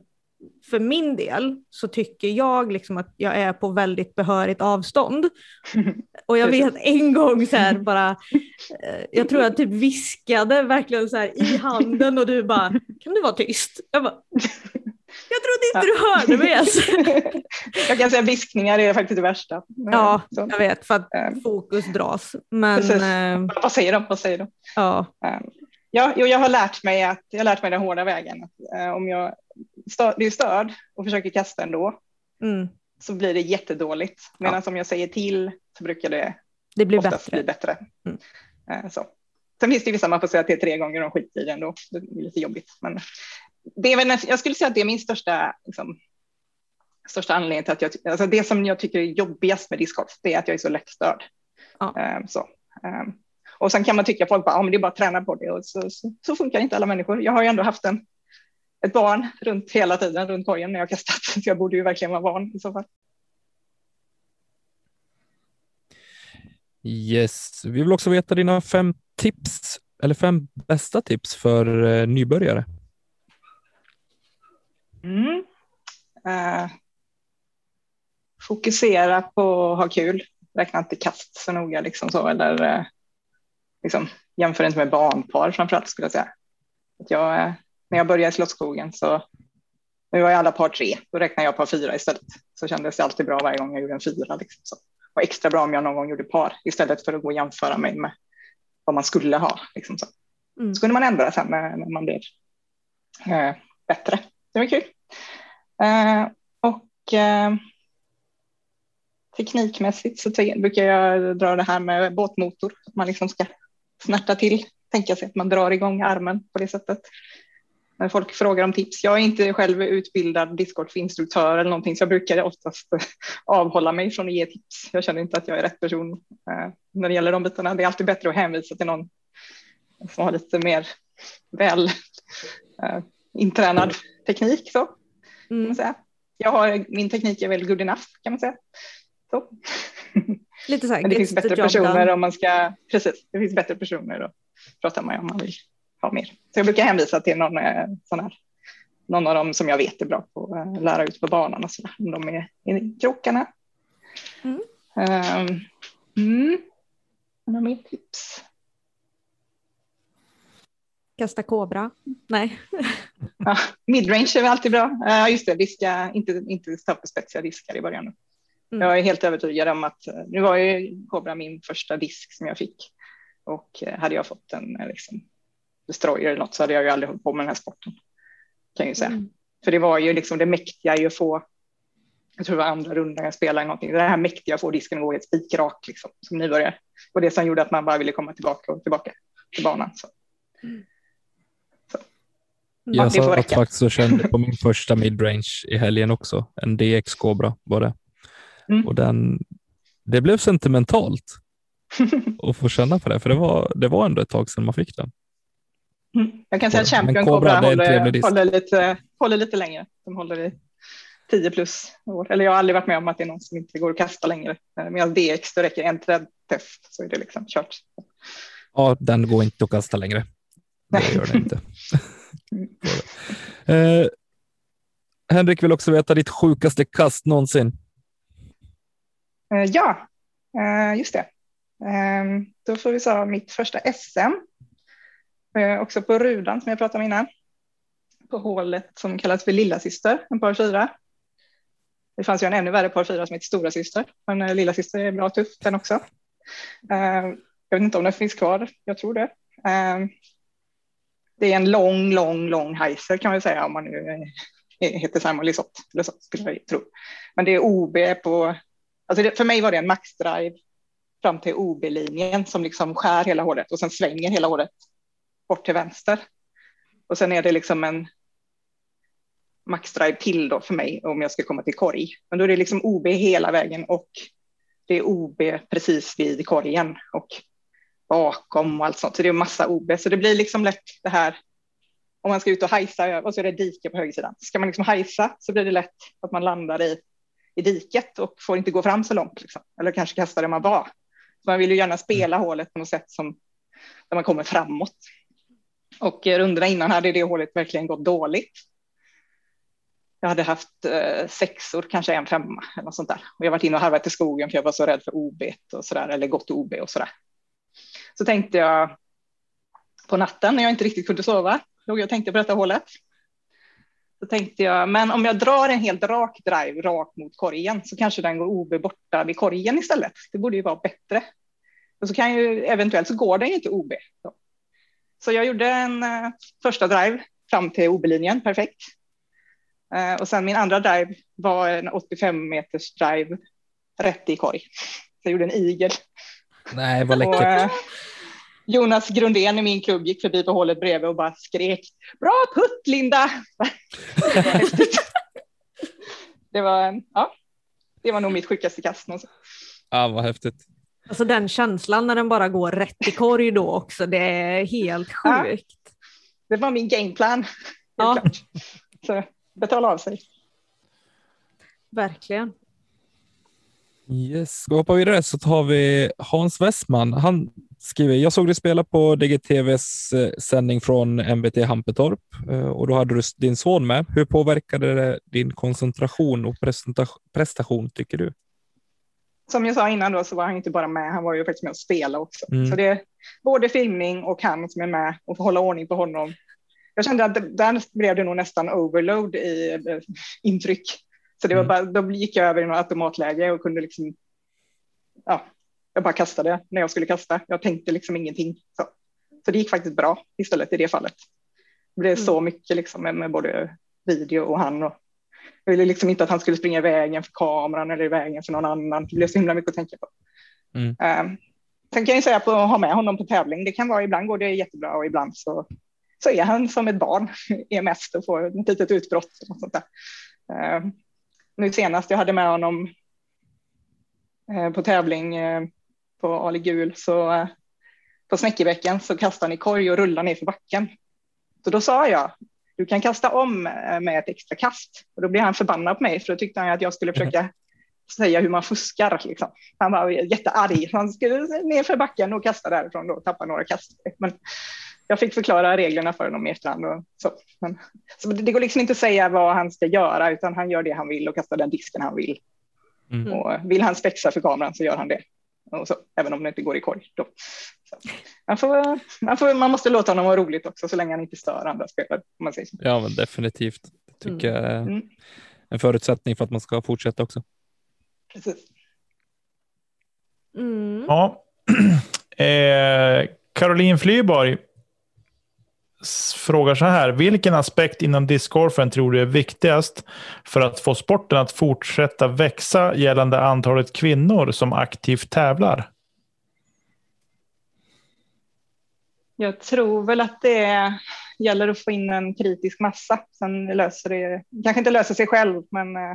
för min del så tycker jag liksom att jag är på väldigt behörigt avstånd. Och jag vet en gång så här bara, eh, jag tror jag typ viskade verkligen så här i handen och du bara, kan du vara tyst? Jag bara, jag trodde inte du hörde mig ens. jag kan säga viskningar är faktiskt det värsta. Ja, Så, jag vet, för att eh, fokus dras. Men eh, vad säger de? Vad säger de? ja, Eh, Ja, jo, jag har lärt mig att jag har lärt mig den hårda vägen. Att, eh, om jag blir störd och försöker kasta ändå mm, så blir det jättedåligt. Medan ja. om jag säger till så brukar det, det blir oftast bättre. bli bättre. Mm. Eh, så. Sen finns det vissa man får säga är tre gånger och skiter i det ändå. Det är lite jobbigt. Men det är väl, jag skulle säga att det är min största, liksom, största anledning till att jag, alltså det som jag tycker är jobbigast med discgolf, det är att jag är så lättstörd. Ja. Um, så. Um, och sen kan man tycka folk bara, ja, men det är bara att träna på det och så, så, så, funkar inte alla människor. Jag har ju ändå haft en, ett barn runt hela tiden runt korgen när jag kastat, så jag borde ju verkligen vara van i så fall. Yes, vi vill också veta dina fem tips eller fem bästa tips för eh, nybörjare. Mm. Uh, fokusera på att ha kul. Räkna inte kast så noga liksom så eller uh, liksom, jämför inte med barnpar framförallt skulle jag säga. Att jag, uh, när jag började i Slottsskogen så nu var jag alla par tre, då räknade jag par fyra istället. Så kändes det alltid bra varje gång jag gjorde en fyra. Liksom, så. Och extra bra om jag någon gång gjorde par istället för att gå och jämföra mig med vad man skulle ha. Liksom så. Mm. så kunde man ändra sen när, när man blev eh, bättre. Det var kul. Eh, och eh, teknikmässigt så brukar jag dra det här med båtmotor. Man liksom ska snärta till, tänka sig att man drar igång armen på det sättet. När folk frågar om tips. Jag är inte själv utbildad discgolfinstruktör eller någonting så jag brukar oftast avhålla mig från att ge tips. Jag känner inte att jag är rätt person eh, när det gäller de bitarna. Det är alltid bättre att hänvisa till någon som har lite mer väl eh, intränad teknik. Så, mm. man säga. Jag har, min teknik är väl good enough kan man säga. Så. Lite så här, Men det finns bättre personer om man ska, precis, det finns bättre personer att prata med om man vill ha mer. Så jag brukar hänvisa till någon eh, sån här, någon av dem som jag vet är bra på att lära ut på banan och så där, om de är i krokarna. Mm. Um, mm. Några mer tips? Kasta kobra? Nej. ja, midrange är väl alltid bra. Ja, just det, diska, inte, inte stå på spetsiga diskar i början. Mm. Jag är helt övertygad om att eh, nu var ju kobra min första disk som jag fick och eh, hade jag fått en liksom, destroyer eller något så hade jag ju aldrig hållit på med den här sporten. Kan jag ju säga. Mm. För det var ju liksom det mäktiga i att få, jag tror det var andra rundan jag spelade eller någonting, det här mäktiga att få disken att gå helt spikrak liksom, som nybörjare. Och det som gjorde att man bara ville komma tillbaka och tillbaka till banan. Så. Så. Jag satt faktiskt och kände på min första midrange i helgen också, en DX Cobra var det. Mm. Och den, det blev sentimentalt att få känna på det, för det var, det var ändå ett tag sedan man fick den. Mm. Jag kan säga att Champion Cobra, Cobra håller, håller, lite, håller lite längre. De håller i 10 plus år. Eller jag har aldrig varit med om att det är någon som inte går att kasta längre. Medan DX, då räcker en trädtest så är det liksom kört. Ja, den går inte att kasta längre. Det gör den inte. eh, Henrik vill också veta ditt sjukaste kast någonsin. Eh, ja, eh, just det. Ehm, då får vi säga mitt första SM Eh, också på rudan som jag pratade om innan. På hålet som kallas för lilla syster, en par fyra. Det fanns ju en ännu värre par fyra som heter stora syster, men eh, lilla syster är bra tuff den också. Eh, jag vet inte om den finns kvar, jag tror det. Ehm, det är en lång, lång, lång heiser kan man säga om man nu eh, heter Simon Lisotte, Lisott skulle jag tro. Men det är OB på, alltså det, för mig var det en maxdrive fram till OB-linjen som liksom skär hela håret och sen svänger hela håret bort till vänster. Och sen är det liksom en maxdrive till då för mig om jag ska komma till korg. Men då är det liksom OB hela vägen och det är OB precis vid korgen och bakom och allt sånt. Så det är massa OB. Så det blir liksom lätt det här om man ska ut och hajsa och så är det dike på högersidan. Ska man liksom hajsa så blir det lätt att man landar i, i diket och får inte gå fram så långt. Liksom. Eller kanske kasta det man var. Så man vill ju gärna spela hålet på något sätt som där man kommer framåt. Och rundorna innan hade det hålet verkligen gått dåligt. Jag hade haft eh, sexor, kanske en femma eller något sånt där. Och jag varit inne och harvat i skogen för jag var så rädd för OB och så där, eller gått OB och så där. Så tänkte jag på natten när jag inte riktigt kunde sova, låg jag och tänkte på detta hålet. Så tänkte jag, men om jag drar en helt rak drive rakt mot korgen så kanske den går OB borta vid korgen istället. Det borde ju vara bättre. Och så kan ju eventuellt så går den ju inte OB. Så så jag gjorde en uh, första drive fram till OB-linjen, perfekt. Eh, och sen min andra drive var en 85 meters drive rätt i korg. Så jag gjorde en igel. Nej, vad Och, läckert. eh, Jonas Grundén i min klubb gick förbi på hålet bredvid och bara skrek Bra putt Linda! det, var ja, det var nog mitt sjukaste kast. någonsin. Ja, vad häftigt. Alltså den känslan när den bara går rätt i korg då också, det är helt Ja. sjukt. Det var min gameplan. helt Ja. klart. Så betala av sig. Verkligen. Yes, ska vi hoppa vidare så tar vi Hans Westman. Han skriver, jag såg dig spela på DGTVs eh, sändning från MVT Hampetorp eh, och då hade du din son med. Hur påverkade det din koncentration och prestation tycker du? Som jag sa innan då så var han inte bara med, han var ju faktiskt med och spelade också. Mm. Så det är både filmning och han som är med och hålla ordning på honom. Jag kände att där blev det nog nästan overload i eh, intryck. Så det var Mm. bara, då gick jag över i något automatläge och kunde liksom, ja, jag bara kastade när jag skulle kasta. Jag tänkte liksom ingenting. Så, så det gick faktiskt bra istället i det fallet. Det blev så mycket liksom med, med både video och han. Och jag ville liksom inte att han skulle springa i vägen för kameran eller i vägen för någon annan. Det blev så himla mycket att tänka på. Mm. Um, sen kan jag säga på att ha med honom på tävling. Det kan vara ibland går det jättebra och ibland så, så är han som ett barn är mest och får ett litet utbrott. Och sånt där. Ehm, nu senast jag hade med honom eh, på tävling eh, på Ali Gul så eh, på Snäckebäcken så kastade han i korg och rullade ner för backen. Så då sa jag, du kan kasta om med ett extra kast. Och då blev han förbannad på mig för då tyckte han att jag skulle försöka säga hur man fuskar. Liksom. Han var jättearg. Han skulle ner för backen och kasta därifrån och tappa några kast. Men jag fick förklara reglerna för honom i efterhand. Och så. Men, så det går liksom inte att säga vad han ska göra utan han gör det han vill och kastar den disken han vill. Mm. Och vill han spexa för kameran så gör han det. Och så, även om det inte går i korg. Då. Man, får, man, får, man måste låta honom vara roligt också så länge han inte stör andra spelare. Om man säger så. Ja, men definitivt. Det tycker jag är Mm. en förutsättning för att man ska fortsätta också. Precis. Mm. Ja. eh, Caroline Flyborg frågar så här. Vilken aspekt inom discgolfen tror du är viktigast för att få sporten att fortsätta växa gällande antalet kvinnor som aktivt tävlar? Jag tror väl att det gäller att få in en kritisk massa. Sen löser det, kanske inte löser sig själv, men eh,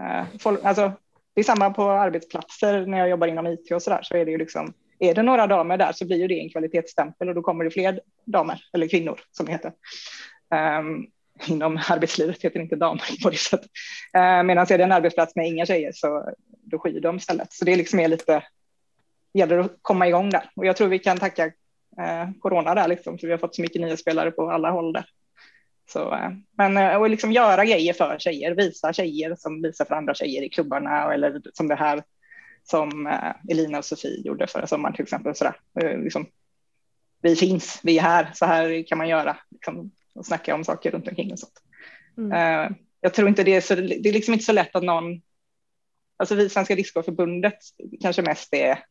eh, folk, alltså, det är samma på arbetsplatser när jag jobbar inom IT och så där, så är det ju liksom, är det några damer där så blir ju det en kvalitetsstämpel och då kommer det fler damer, eller kvinnor som det heter. Um, inom arbetslivet heter det inte damer på det sättet. Uh, Medan är det en arbetsplats med inga tjejer så då skyr de istället. Så det är liksom är lite, gäller att komma igång där. Och jag tror vi kan tacka uh, corona där, liksom, för vi har fått så mycket nya spelare på alla håll där. Så, eh, men eh, och liksom göra grejer för tjejer, visa tjejer som visar för andra tjejer i klubbarna eller som det här som eh, Elina och Sofie gjorde förra sommaren till exempel. Sådär. Eh, liksom, vi finns, vi är här, så här kan man göra liksom, och snacka om saker runt omkring och sånt. Mm. Eh, jag tror inte det är så, det är liksom inte så lätt att någon, alltså vi Svenska Discgolfförbundet kanske mest är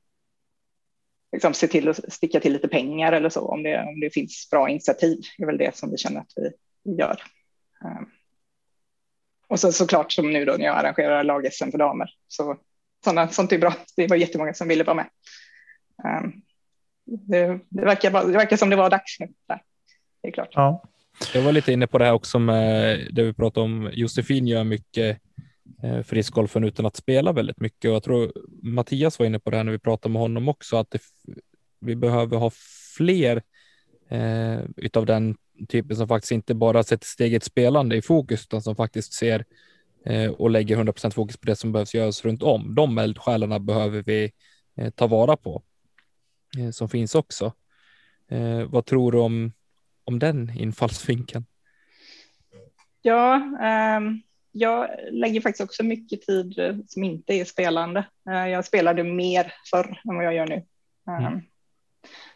liksom se till att sticka till lite pengar eller så om det, om det finns bra initiativ. Det är väl det som vi känner att vi gör. Um, och så såklart som nu då när jag arrangerar lag-SM för damer. Så sådana, sånt är bra. Det var jättemånga som ville vara med. Um, det, det, verkar, det verkar som det var dags nu. Där. Det är klart. Ja. Jag var lite inne på det här också med det vi pratade om. Josefin gör mycket eh, för discgolfen utan att spela väldigt mycket och jag tror Mattias var inne på det här när vi pratade med honom också att det, vi behöver ha fler eh, utav den typen som faktiskt inte bara sätter sitt eget spelande i fokus utan som faktiskt ser eh, och lägger 100% fokus på det som behövs göras runt om. De eldsjälarna behöver vi eh, ta vara på eh, som finns också. Eh, vad tror du om, om den infallsvinkeln? Ja, ehm, jag lägger faktiskt också mycket tid eh, som inte är spelande. Eh, jag spelade mer förr än vad jag gör nu. Ehm, Mm.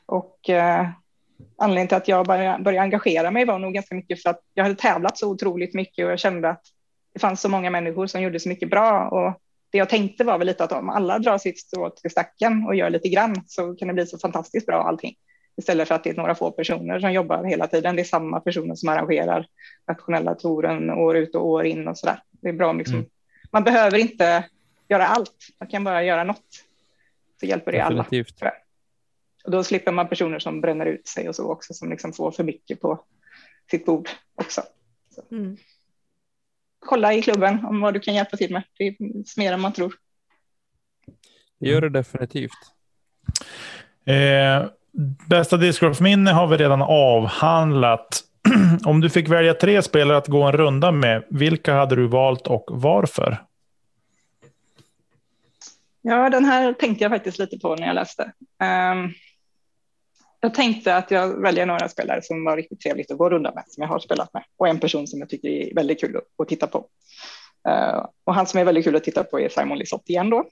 Och eh, anledningen till att jag började engagera mig var nog ganska mycket för att jag hade tävlat så otroligt mycket och jag kände att det fanns så många människor som gjorde så mycket bra. Och det jag tänkte var väl lite att om alla drar sitt strå till stacken och gör lite grann så kan det bli så fantastiskt bra allting. Istället för att det är några få personer som jobbar hela tiden. Det är samma personer som arrangerar nationella touren år ut och år in och så där. Det är bra om liksom, Mm. man behöver inte göra allt. Man kan bara göra något. Så hjälper det alla. Definitivt. jag. Och då slipper man personer som bränner ut sig och så också som liksom får för mycket på sitt bord också. Mm. Kolla i klubben om vad du kan hjälpa till med. Det är mer än man tror. Det gör det definitivt. Eh, bästa discgolfminne har vi redan avhandlat. Om du fick välja tre spelare att gå en runda med, vilka hade du valt och varför? Ja, den här tänkte jag faktiskt lite på när jag läste. Ehm, jag tänkte att jag väljer några spelare som var riktigt trevligt att gå runda med, som jag har spelat med, och en person som jag tycker är väldigt kul att, titta på. Eh, och han som är väldigt kul att titta på är Simon Lisotte igen då.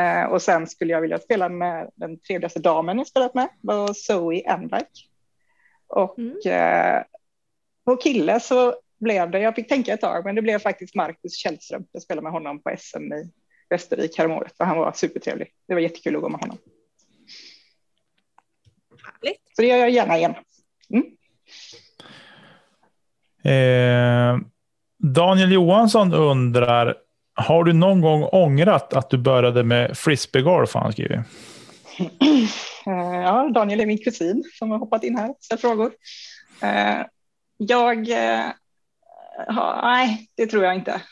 Eh, och sen skulle jag vilja spela med den trevligaste damen jag spelat med, var Zoe Envike. Och Mm. eh, på kille så blev det, jag fick tänka ett tag, men det blev faktiskt Marcus Källström. Jag spelade med honom på SM i Västervik häromåret och han var supertrevlig. Det var jättekul att gå med honom. Härligt. Så det gör jag gärna igen. Eh, Daniel Johansson undrar, har du någon gång ångrat att du började med frisbeegolf? Han skrivit. Eh, Ja, Daniel är min kusin som har hoppat in här och ställt frågor. Eh, Jag, eh, nej, det tror jag inte.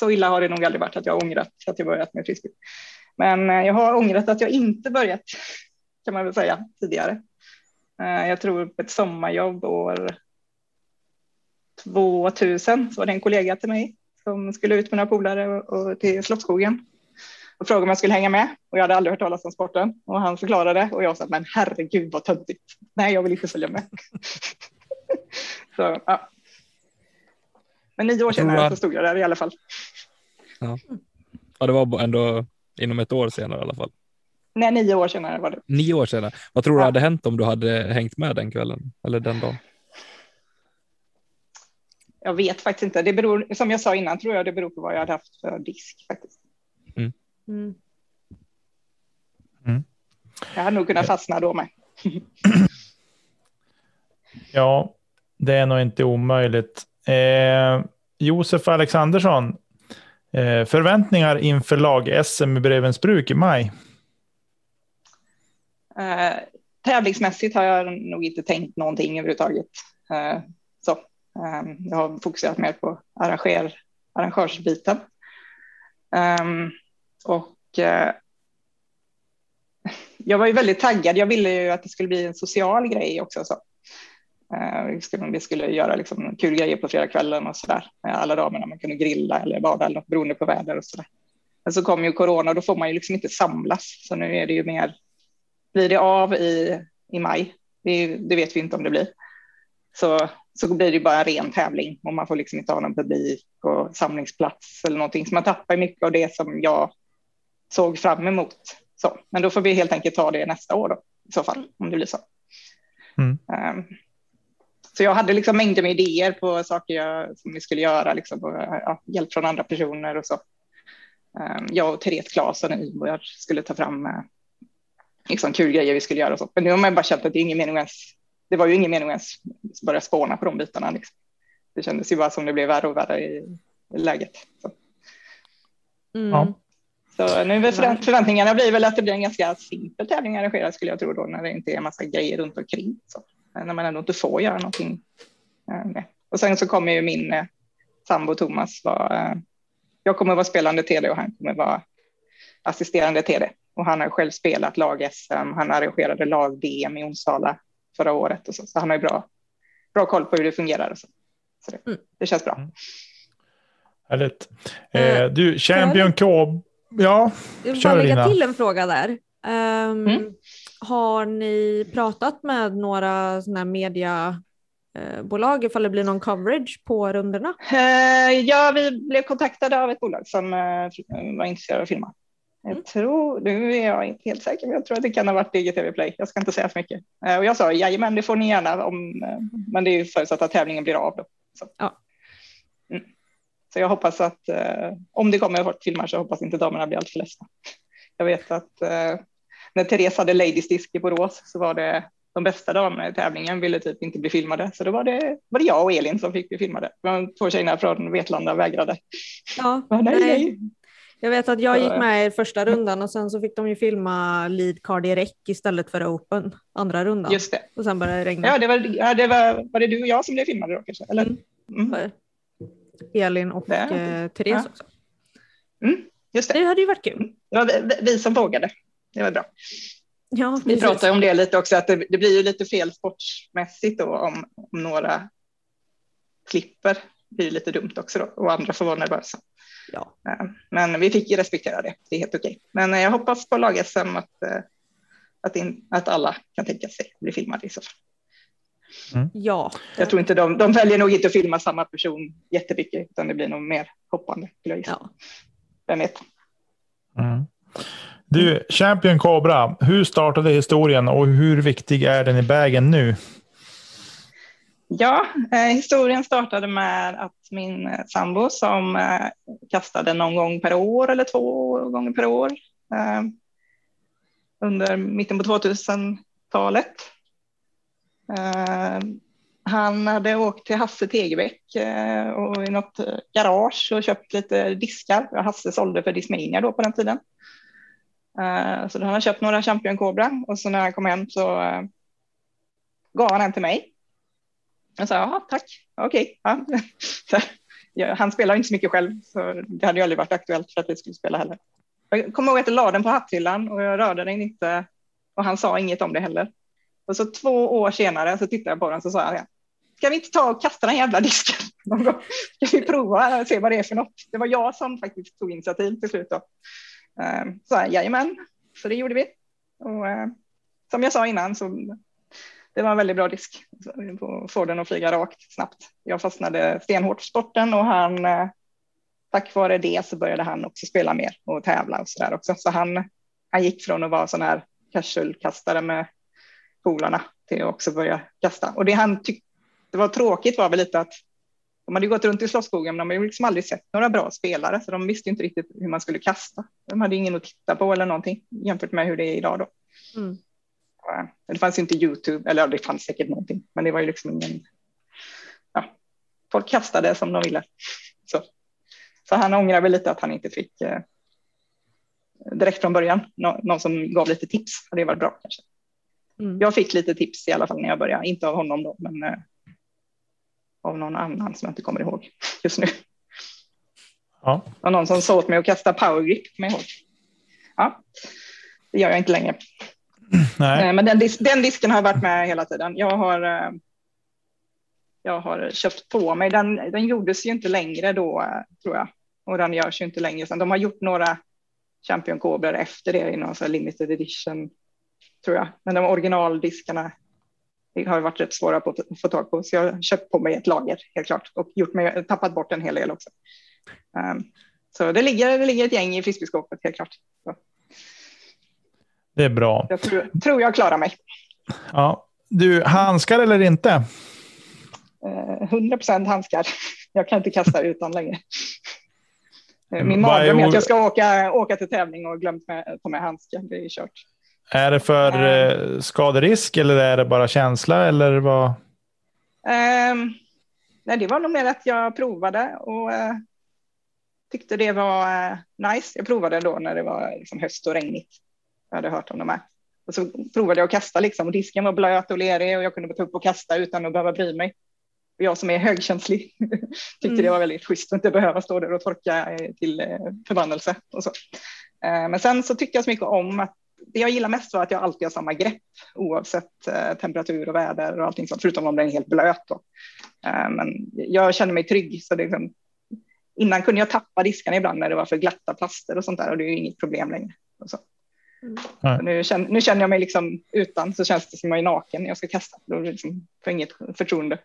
Så illa har det nog aldrig varit att jag har ångrat att jag börjat med frisbee. Men jag har ångrat att jag inte börjat, kan man väl säga, tidigare. Eh, Jag tror på ett sommarjobb år 2000 så var det en kollega till mig som skulle ut med några polare och, till Slottsskogen och frågade om jag skulle hänga med. Och jag hade aldrig hört talas om sporten. Och han förklarade och jag sa, men herregud vad töntigt. Nej, jag vill inte följa med. så, ja. Men nio år senare så stod jag där i alla fall. Ja, det var ändå inom ett år senare i alla fall. Nej, nio år senare var det. Nio år senare. Vad tror du Ja. hade hänt om du hade hängt med den kvällen eller den dagen? Jag vet faktiskt inte. Det beror, som jag sa innan, tror jag det beror på vad jag hade haft för disk faktiskt. Mm. Jag hade nog kunnat fastna då med. Ja, det är nog inte omöjligt. Eh, Josef Alexandersson, eh, förväntningar inför lag-SM i Brevensbruk i maj? Eh, tävlingsmässigt har jag nog inte tänkt någonting överhuvudtaget. Eh, så, eh, jag har fokuserat mer på arranger, arrangörsbiten. Ehm, och eh, jag var ju väldigt taggad. Jag ville ju att det skulle bli en social grej också. Så. Eh, vi, skulle, vi skulle göra liksom kul grejer på fredagskvällen och så där. Med alla damerna, man kunde grilla eller bada eller något beroende på väder och så där. Men så kom ju corona och då får man ju liksom inte samlas. Så nu är det ju mer blir det av i, i maj, det, det vet vi inte om det blir, så, så blir det bara en ren tävling och man får liksom inte ha någon publik och samlingsplats eller någonting. Så man tappar mycket av det som jag såg fram emot. Så, men då får vi helt enkelt ta det nästa år då, i så fall, om det blir så. Mm. Um, så jag hade liksom mängder med idéer på saker jag, som vi skulle göra, liksom, och, ja, hjälp från andra personer och så. Um, jag och Therese Claesson och Ivar skulle ta fram uh, liksom kul grejer vi skulle göra och så. Men nu har man bara känt att det är ingen mening ens. Det var ju ingen mening ens börja spåna på de bitarna. Liksom. Det kändes ju bara som det blev värre och värre i, i läget. Så, Mm. Ja. så nu förvänt- förväntningarna blir väl att det blir en ganska simpel tävling arrangerad skulle jag tro då när det inte är en massa grejer runt omkring. Så. När man ändå inte får göra någonting. eh, med. Och sen så kommer ju min eh, sambo Thomas vara, eh, jag kommer vara spelande TD och han kommer vara assisterande TD. Och han har själv spelat lag-SM, han arrangerade lag-DM i Onsala förra året och så, så han har ju bra, bra koll på hur det fungerar. Och så. Så det, Mm. det känns bra. Härligt. Eh, Eh, du, Champion K. Ja, Jag vill Kör, bara lägga till en fråga där. Ehm, Mm. Har ni pratat med några sådana här mediabolag ifall det blir någon coverage på rundorna? Eh, ja, vi blev kontaktade av ett bolag som eh, var intresserade av att filma. Jag Mm. tror, nu är jag inte helt säker, men jag tror att det kan ha varit DGTV Play. Jag ska inte säga för mycket. Eh, och jag sa, jajamän, det får ni gärna, om, eh, men det är förutsatt att tävlingen blir av. Då. Så. Ja. Mm. så jag hoppas att eh, om det kommer bort filmar så hoppas inte damerna blir alltför ledsna. Jag vet att när Therese hade Ladies Disc i Borås så var det de bästa damerna i tävlingen ville typ inte bli filmade. Så då var det, var det jag och Elin som fick bli filmade. Var två tjejerna från Vetlanda vägrade. Ja, nej, nej. Jag vet att jag gick med i första rundan och sen så fick de ju filma lead i räck istället för open andra rundan. Just det. Och sen började det regna. Ja, det var, ja, det var, var det du och jag som blev filmade då kanske? Eller? Mm. Elin och Det- eh, Therese ja. också. Mm, just det. Det hade ju varit kul. Det var vi, som vågade. Det var bra. Ja, Vi pratade om det lite också, att det, det blir ju lite fel sportsmässigt då om, om några klipper. Det blir lite dumt också då och andra får vara nervösa. Ja. Eh, Men vi fick ju respektera det, det är helt okej. Men eh, jag hoppas på lag-SM att, eh, att, in, att alla kan tänka sig bli filmade i så fall. ja. Jag tror inte de, de väljer nog inte att filma samma person jättemycket, utan det blir nog mer hoppande. skulle jag gissa. ja. Vem vet? Mm. Du, Champion Cobra, hur startade historien och hur viktig är den i vägen nu? Ja, eh, historien startade med att min eh, sambo som eh, kastade någon gång per år eller två gånger per år eh, under mitten på 2000-talet. Eh, han hade åkt till Hasse Tegebäck eh, och i något eh, garage och köpt lite diskar. Hasse sålde för Discmania då på den tiden. Eh, så då han har köpt några Champion Cobra och så när han kom hem så eh, gav han en till mig. Jag sa, ja tack, okej. Ja. Ja, han spelar inte så mycket själv, så det hade ju aldrig varit aktuellt för att vi skulle spela heller. Jag kommer ihåg att jag la den på hatthyllan och jag rörde den inte och han sa inget om det heller. Och så två år senare så tittade jag på den så sa jag, ska vi inte ta och kasta den jävla disken någon gång? Ska vi prova och se vad det är för något? Det var jag som faktiskt tog initiativ till slut. Då. Ehm, så jag, jajamän, så det gjorde vi. Och, eh, som jag sa innan så det var en väldigt bra disk. att Få den att flyga rakt snabbt. Jag fastnade stenhårt för sporten och han, eh, tack vare det så började han också spela mer och tävla och så där också. Så han, han gick från att vara sån här casual-kastare med polarna till att också börja kasta. Och det han tyckte var tråkigt var väl lite att de hade gått runt i Slottsskogen, men de hade ju liksom aldrig sett några bra spelare, så de visste inte riktigt hur man skulle kasta. De hade ingen att titta på eller någonting jämfört med hur det är idag då. Mm. Det fanns inte YouTube, eller ja, det fanns säkert någonting, men det var ju liksom ingen... Ja, folk kastade som de ville. Så, så han ångrar väl lite att han inte fick eh, direkt från början nå- någon som gav lite tips. Och det var bra kanske. Mm. Jag fick lite tips i alla fall när jag började, inte av honom då, men eh, av någon annan som jag inte kommer ihåg just nu. Ja. Det var någon som sa åt mig att kasta power grip, kommer jag ihåg. Ja, det gör jag inte längre. Nej. Men den, dis- den disken har varit med hela tiden. Jag har, eh, jag har köpt på mig, den, den gjordes ju inte längre då tror jag. Och den görs ju inte längre sen. De har gjort några Champion Cobrar efter det i någon så här limited edition tror jag. Men de originaldiskarna har varit rätt svåra på att få tag på. Så jag har köpt på mig ett lager helt klart och gjort mig, tappat bort en hel del också. Um, så det ligger, det ligger ett gäng i frisbeeskåpet helt klart. Så det är bra. jag tror, tror jag klarar mig. Ja. Du, handskar eller inte? Eh, 100 procent handskar. Jag kan inte kasta utan längre. Eh, Min mardröm är att jag ska åka, åka till tävling och glömt med, ta med handskar. Det är kört. Är det för eh, skaderisk eller är det bara känsla? Eller vad? Ehm, nej, det var nog mer att jag provade och eh, tyckte det var eh, nice. Jag provade då när det var liksom, höst och regnigt. Jag hade hört om de här. Och så provade jag att kasta liksom, och disken var blöt och lerig och jag kunde ta upp och kasta utan att behöva bry mig. Och jag som är högkänslig tyckte Mm. det var väldigt schysst att inte behöva stå där och torka eh, till eh, förbannelse. Och så. Eh, men sen så tyckte jag så mycket om att det jag gillar mest var att jag alltid har samma grepp oavsett temperatur och väder och allting sånt, förutom om den är helt blöt. Då. Men jag känner mig trygg. Så det liksom, innan kunde jag tappa diskarna ibland när det var för glatta plaster och sånt där och det är ju inget problem längre. Och så. Nu, känner, nu känner jag mig liksom utan så känns det som jag är naken när jag ska kasta. Då liksom, får inget förtroende.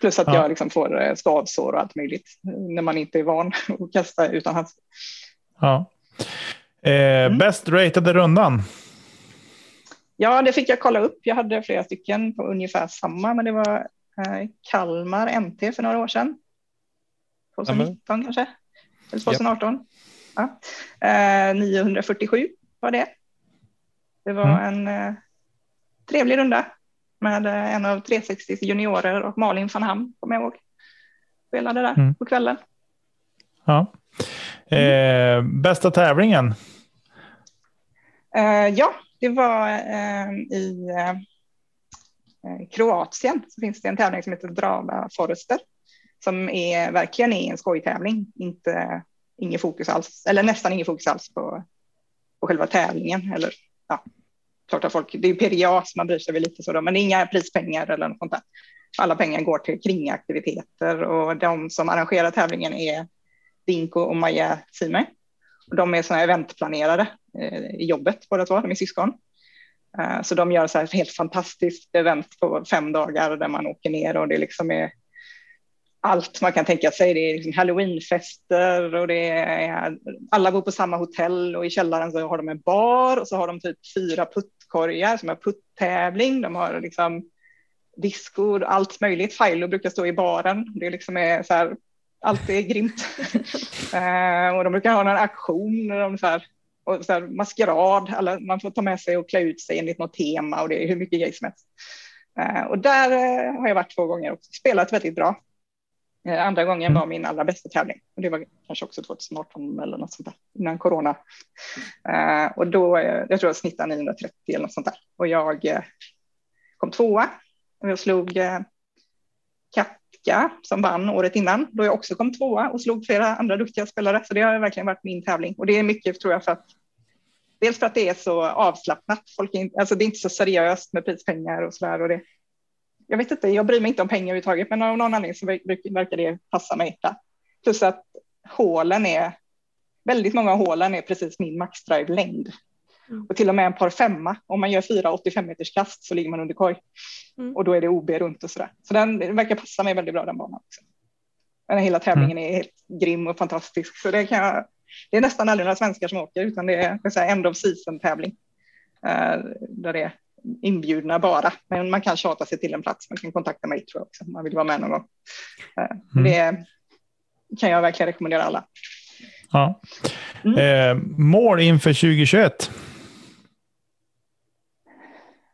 Plus att Ja. jag liksom får eh, skavsår och allt möjligt eh, när man inte är van att kasta utan handskar. Ja. Eh, Bäst ratade rundan? Ja, det fick jag kolla upp. Jag hade flera stycken på ungefär samma, men det var eh, Kalmar MT för några år sedan. 2019 kanske, eller 2018. Ja. Eh, 947 var det. Det var en eh, trevlig runda med eh, en av 360 juniorer och Malin van Ham, kommer jag ihåg. Spelade där Mm. på kvällen. Ja. Eh, bästa tävlingen? Eh, ja, det var eh, i eh, Kroatien så finns det en tävling som heter Drava Forester som är verkligen är en skojtävling, inte ingen fokus alls, eller nästan ingen fokus alls på, på själva tävlingen. Eller, ja, klart att folk, det är ju PDA som man bryr sig väl lite så då, men det är inga prispengar eller något sånt där. Alla pengar går till kringaktiviteter och de som arrangerar tävlingen är Dinko och Maja Sime. Och de är sådana eventplanerare eh, i jobbet båda två, de är syskon. Eh, så de gör så här ett helt fantastiskt event på fem dagar där man åker ner och det liksom är allt man kan tänka sig. Det är liksom halloweenfester och det är, alla bor på samma hotell och i källaren så har de en bar och så har de typ fyra puttkorgar som är puttävling. De har liksom disco, allt möjligt. Filo brukar stå i baren. Det liksom är så här, allt är grymt. Eh, och de brukar ha någon aktion. De så här, och så här, maskerad, alla, man får ta med sig och klä ut sig enligt något tema och det är hur mycket grejer som helst. Eh, och där eh, har jag varit två gånger och spelat väldigt bra. Eh, andra gången var min allra bästa tävling. Och det var kanske också 2018 eller något sånt där innan corona. Eh, och då, eh, jag tror jag snittade 930 eller något sånt där. Och jag eh, kom tvåa. Och jag slog eh, Katka som vann året innan då jag också kom tvåa och slog flera andra duktiga spelare. Så det har verkligen varit min tävling. Och det är mycket tror jag för att dels för att det är så avslappnat. Folk är, alltså det är inte så seriöst med prispengar och så där och det, jag vet inte, jag bryr mig inte om pengar överhuvudtaget, men av någon anledning så ver- verkar det passa mig. Där. Plus att hålen är, väldigt många av hålen är precis min maxdrive-längd. Mm. Och till och med en par femma, om man gör fyra 85 meters kast så ligger man under korg. Mm. Och då är det OB runt och sådär. Så den verkar passa mig väldigt bra den banan också. Men hela tävlingen är helt grym och fantastisk. Så det, kan jag, det är nästan aldrig några svenskar som åker, utan det är en end of season-tävling. Eh, där det är inbjudna bara. Men man kan tjata sig till en plats. Man kan kontakta mig tror jag också om man vill vara med någon gång. Eh, Mm. Det kan jag verkligen rekommendera alla. Ja. Mm. Eh, mål inför 2021?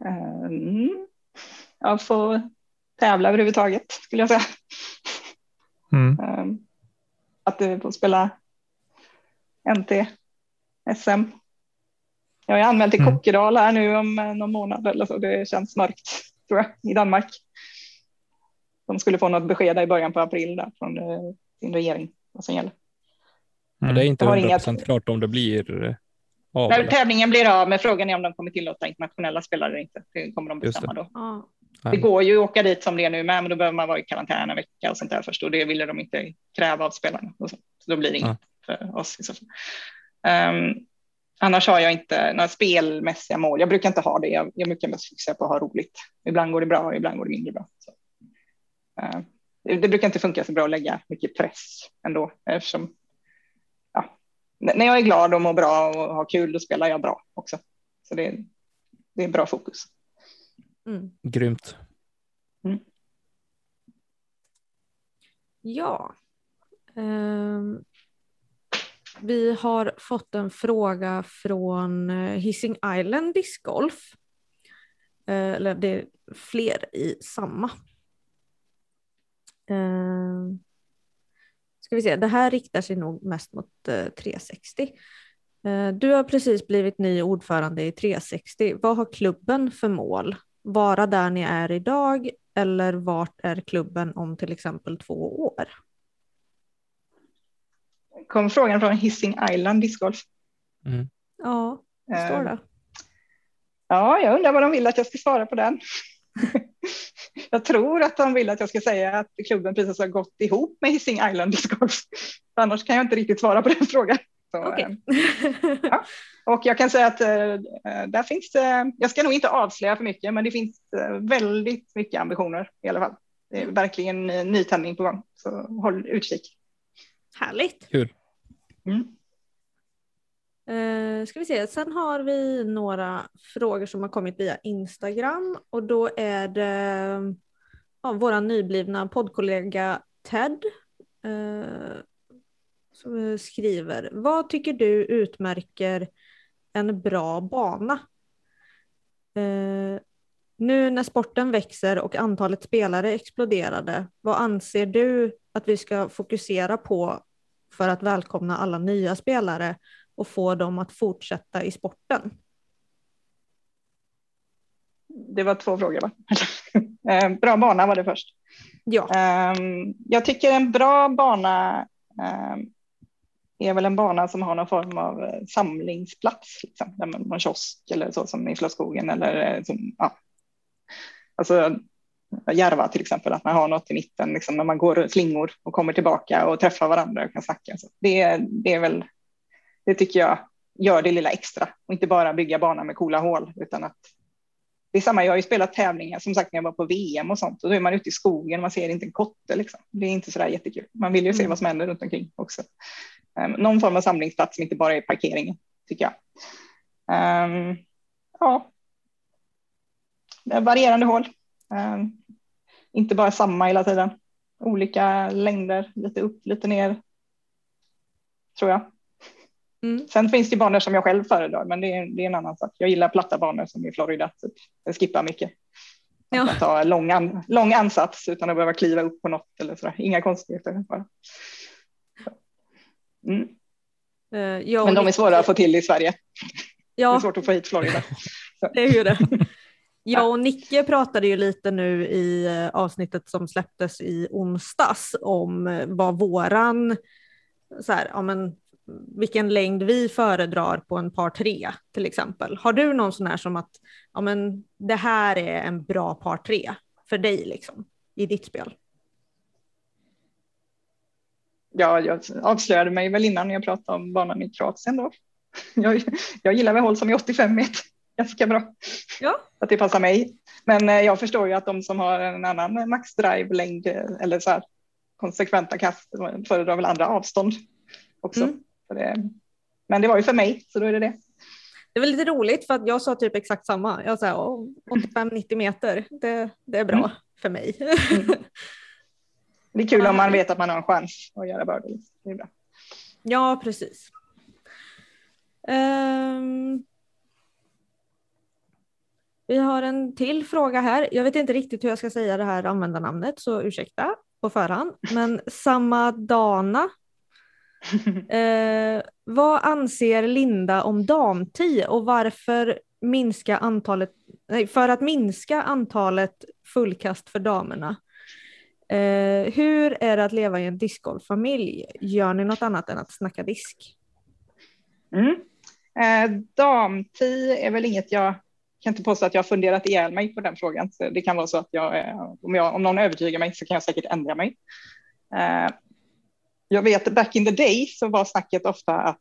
Eh, Mm. Jag får tävla överhuvudtaget skulle jag säga. Mm. Eh, Att du får spela NT, SM. Jag är anmäld till Mm. Kokkedal här nu om eh, någon månad eller så. Det känns mörkt tror jag i Danmark. De skulle få något besked i början på april där från eh, sin regering vad som gäller. Men det är inte Jag har 100 inga- klart om det blir eh, av. När eller? tävlingen blir av, men frågan är om de kommer tillåta internationella spelare eller inte. Det kommer de bestämma då. Ja. Det går ju att åka dit som det är nu med, men då behöver man vara i karantän en vecka och sånt där först och det ville de inte kräva av spelarna. Och så. så då blir det inget för oss i så fall. Ehm, annars har jag inte några spelmässiga mål. Jag brukar inte ha det. Jag, jag brukar mest fokusera på att ha roligt. Ibland går det bra, ibland går det mindre bra. Så. Ehm, det, det brukar inte funka så bra att lägga mycket press ändå eftersom ja, när jag är glad och mår bra och har kul, då spelar jag bra också. Så det, det är bra fokus. Mm. Grymt. Ja. Ehm, vi har fått en fråga från eh, Hissing Hising Island discgolf. Eh, eller det är fler i samma. Eh, ska vi se, det här riktar sig nog mest mot 360. Du har precis blivit ny ordförande i 360. Vad har klubben för mål? Vara där ni är idag eller vart är klubben om till exempel två år? Kom frågan från Hising Island discgolf. Mm. Ja, det står Ehm, det. Ja, jag undrar vad de vill att jag ska svara på den. jag tror att de vill att jag ska säga att klubben precis har gått ihop med Hising Island Discgolf. Annars kan jag inte riktigt svara på den frågan. Så, Okej. eh, ja. Och jag kan säga att eh, där finns det, jag ska nog inte avslöja för mycket, men det finns eh, väldigt mycket ambitioner i alla fall. Det är verkligen eh, nytändning på gång, så håll utkik. Härligt. Kul. Mm. Eh, ska vi se, sen har vi några frågor som har kommit via Instagram och då är det ja, vår nyblivna poddkollega Ted eh, som skriver, vad tycker du utmärker en bra bana? Eh, nu när sporten växer och antalet spelare exploderade, vad anser du att vi ska fokusera på för att välkomna alla nya spelare och få dem att fortsätta i sporten? Det var två frågor va? Eh, bra bana var det först. Ja. Ehm, Jag tycker en bra bana ehm, är väl en bana som har någon form av eh, samlingsplats, liksom, där man kiosk eller så som i Slottsskogen eller eh, som, ja. Alltså Järva till exempel, att man har något i mitten liksom, när man går slingor och kommer tillbaka och träffar varandra och kan snacka. Så det, det är väl, det tycker jag gör det lilla extra och inte bara bygga banan med coola hål utan att det är samma, jag har ju spelat tävlingar som sagt när jag var på VM och sånt och då är man ute i skogen, man ser inte en kotte liksom. Det är inte så där jättekul. Man vill ju se vad som händer runt omkring också. Um, någon form av samlingsplats som inte bara är parkeringen tycker jag. Um, ja. Det är varierande hål. Um, inte bara samma hela tiden. Olika längder, lite upp, lite ner. Tror jag. Mm. Sen finns det banor som jag själv föredrar, men det är, det är en annan sak. Jag gillar platta banor som i Florida. Typ. Jag skippar mycket. Ja. Kan ta lång, an, lång ansats utan att behöva kliva upp på något eller sådär. Inga konstigheter. Bara. Mm. Och Men de är svåra att få till i Sverige. Det är Ja, svårt att få hit Florida. det är ju det. Jag och Nicke pratade ju lite nu i eh, avsnittet som släpptes i onsdags om eh, vad våran, så här, ja men, vilken längd vi föredrar på en par tre till exempel. Har du någon sån här som att ja men, det här är en bra par tre för dig liksom, i ditt spel? Ja, jag avslöjade mig väl innan jag pratade om banan i Kroatien då. Jag, jag gillar väl håll som är 85 meter ganska bra. Ja. Att det passar mig. Men eh, jag förstår ju att de som har en annan max drive längd eller så här konsekventa kast föredrar väl andra avstånd också. Mm. Det, men det var ju för mig, så då är det det. Det är väl lite roligt för att jag sa typ exakt samma. Jag sa 85-90 meter, det, det är bra Mm. för mig. Det är kul om man vet att man har en chans att göra birdie. Det är bra. Ja, precis. Ehm, vi har en till fråga här. Jag vet inte riktigt hur jag ska säga det här användarnamnet, så ursäkta på förhand. Men Samadana. Eh, vad anser Linda om damtid och varför minska antalet, nej, för att minska antalet fullkast för damerna? Eh, hur är det att leva i en discgolffamilj? Gör ni något annat än att snacka disk? Mm. Eh, damtid är väl inget jag kan inte påstå att jag har funderat ihjäl mig på den frågan. Så det kan vara så att jag, eh, om, jag, om någon övertygar mig så kan jag säkert ändra mig. Eh, jag vet back in the day så var snacket ofta att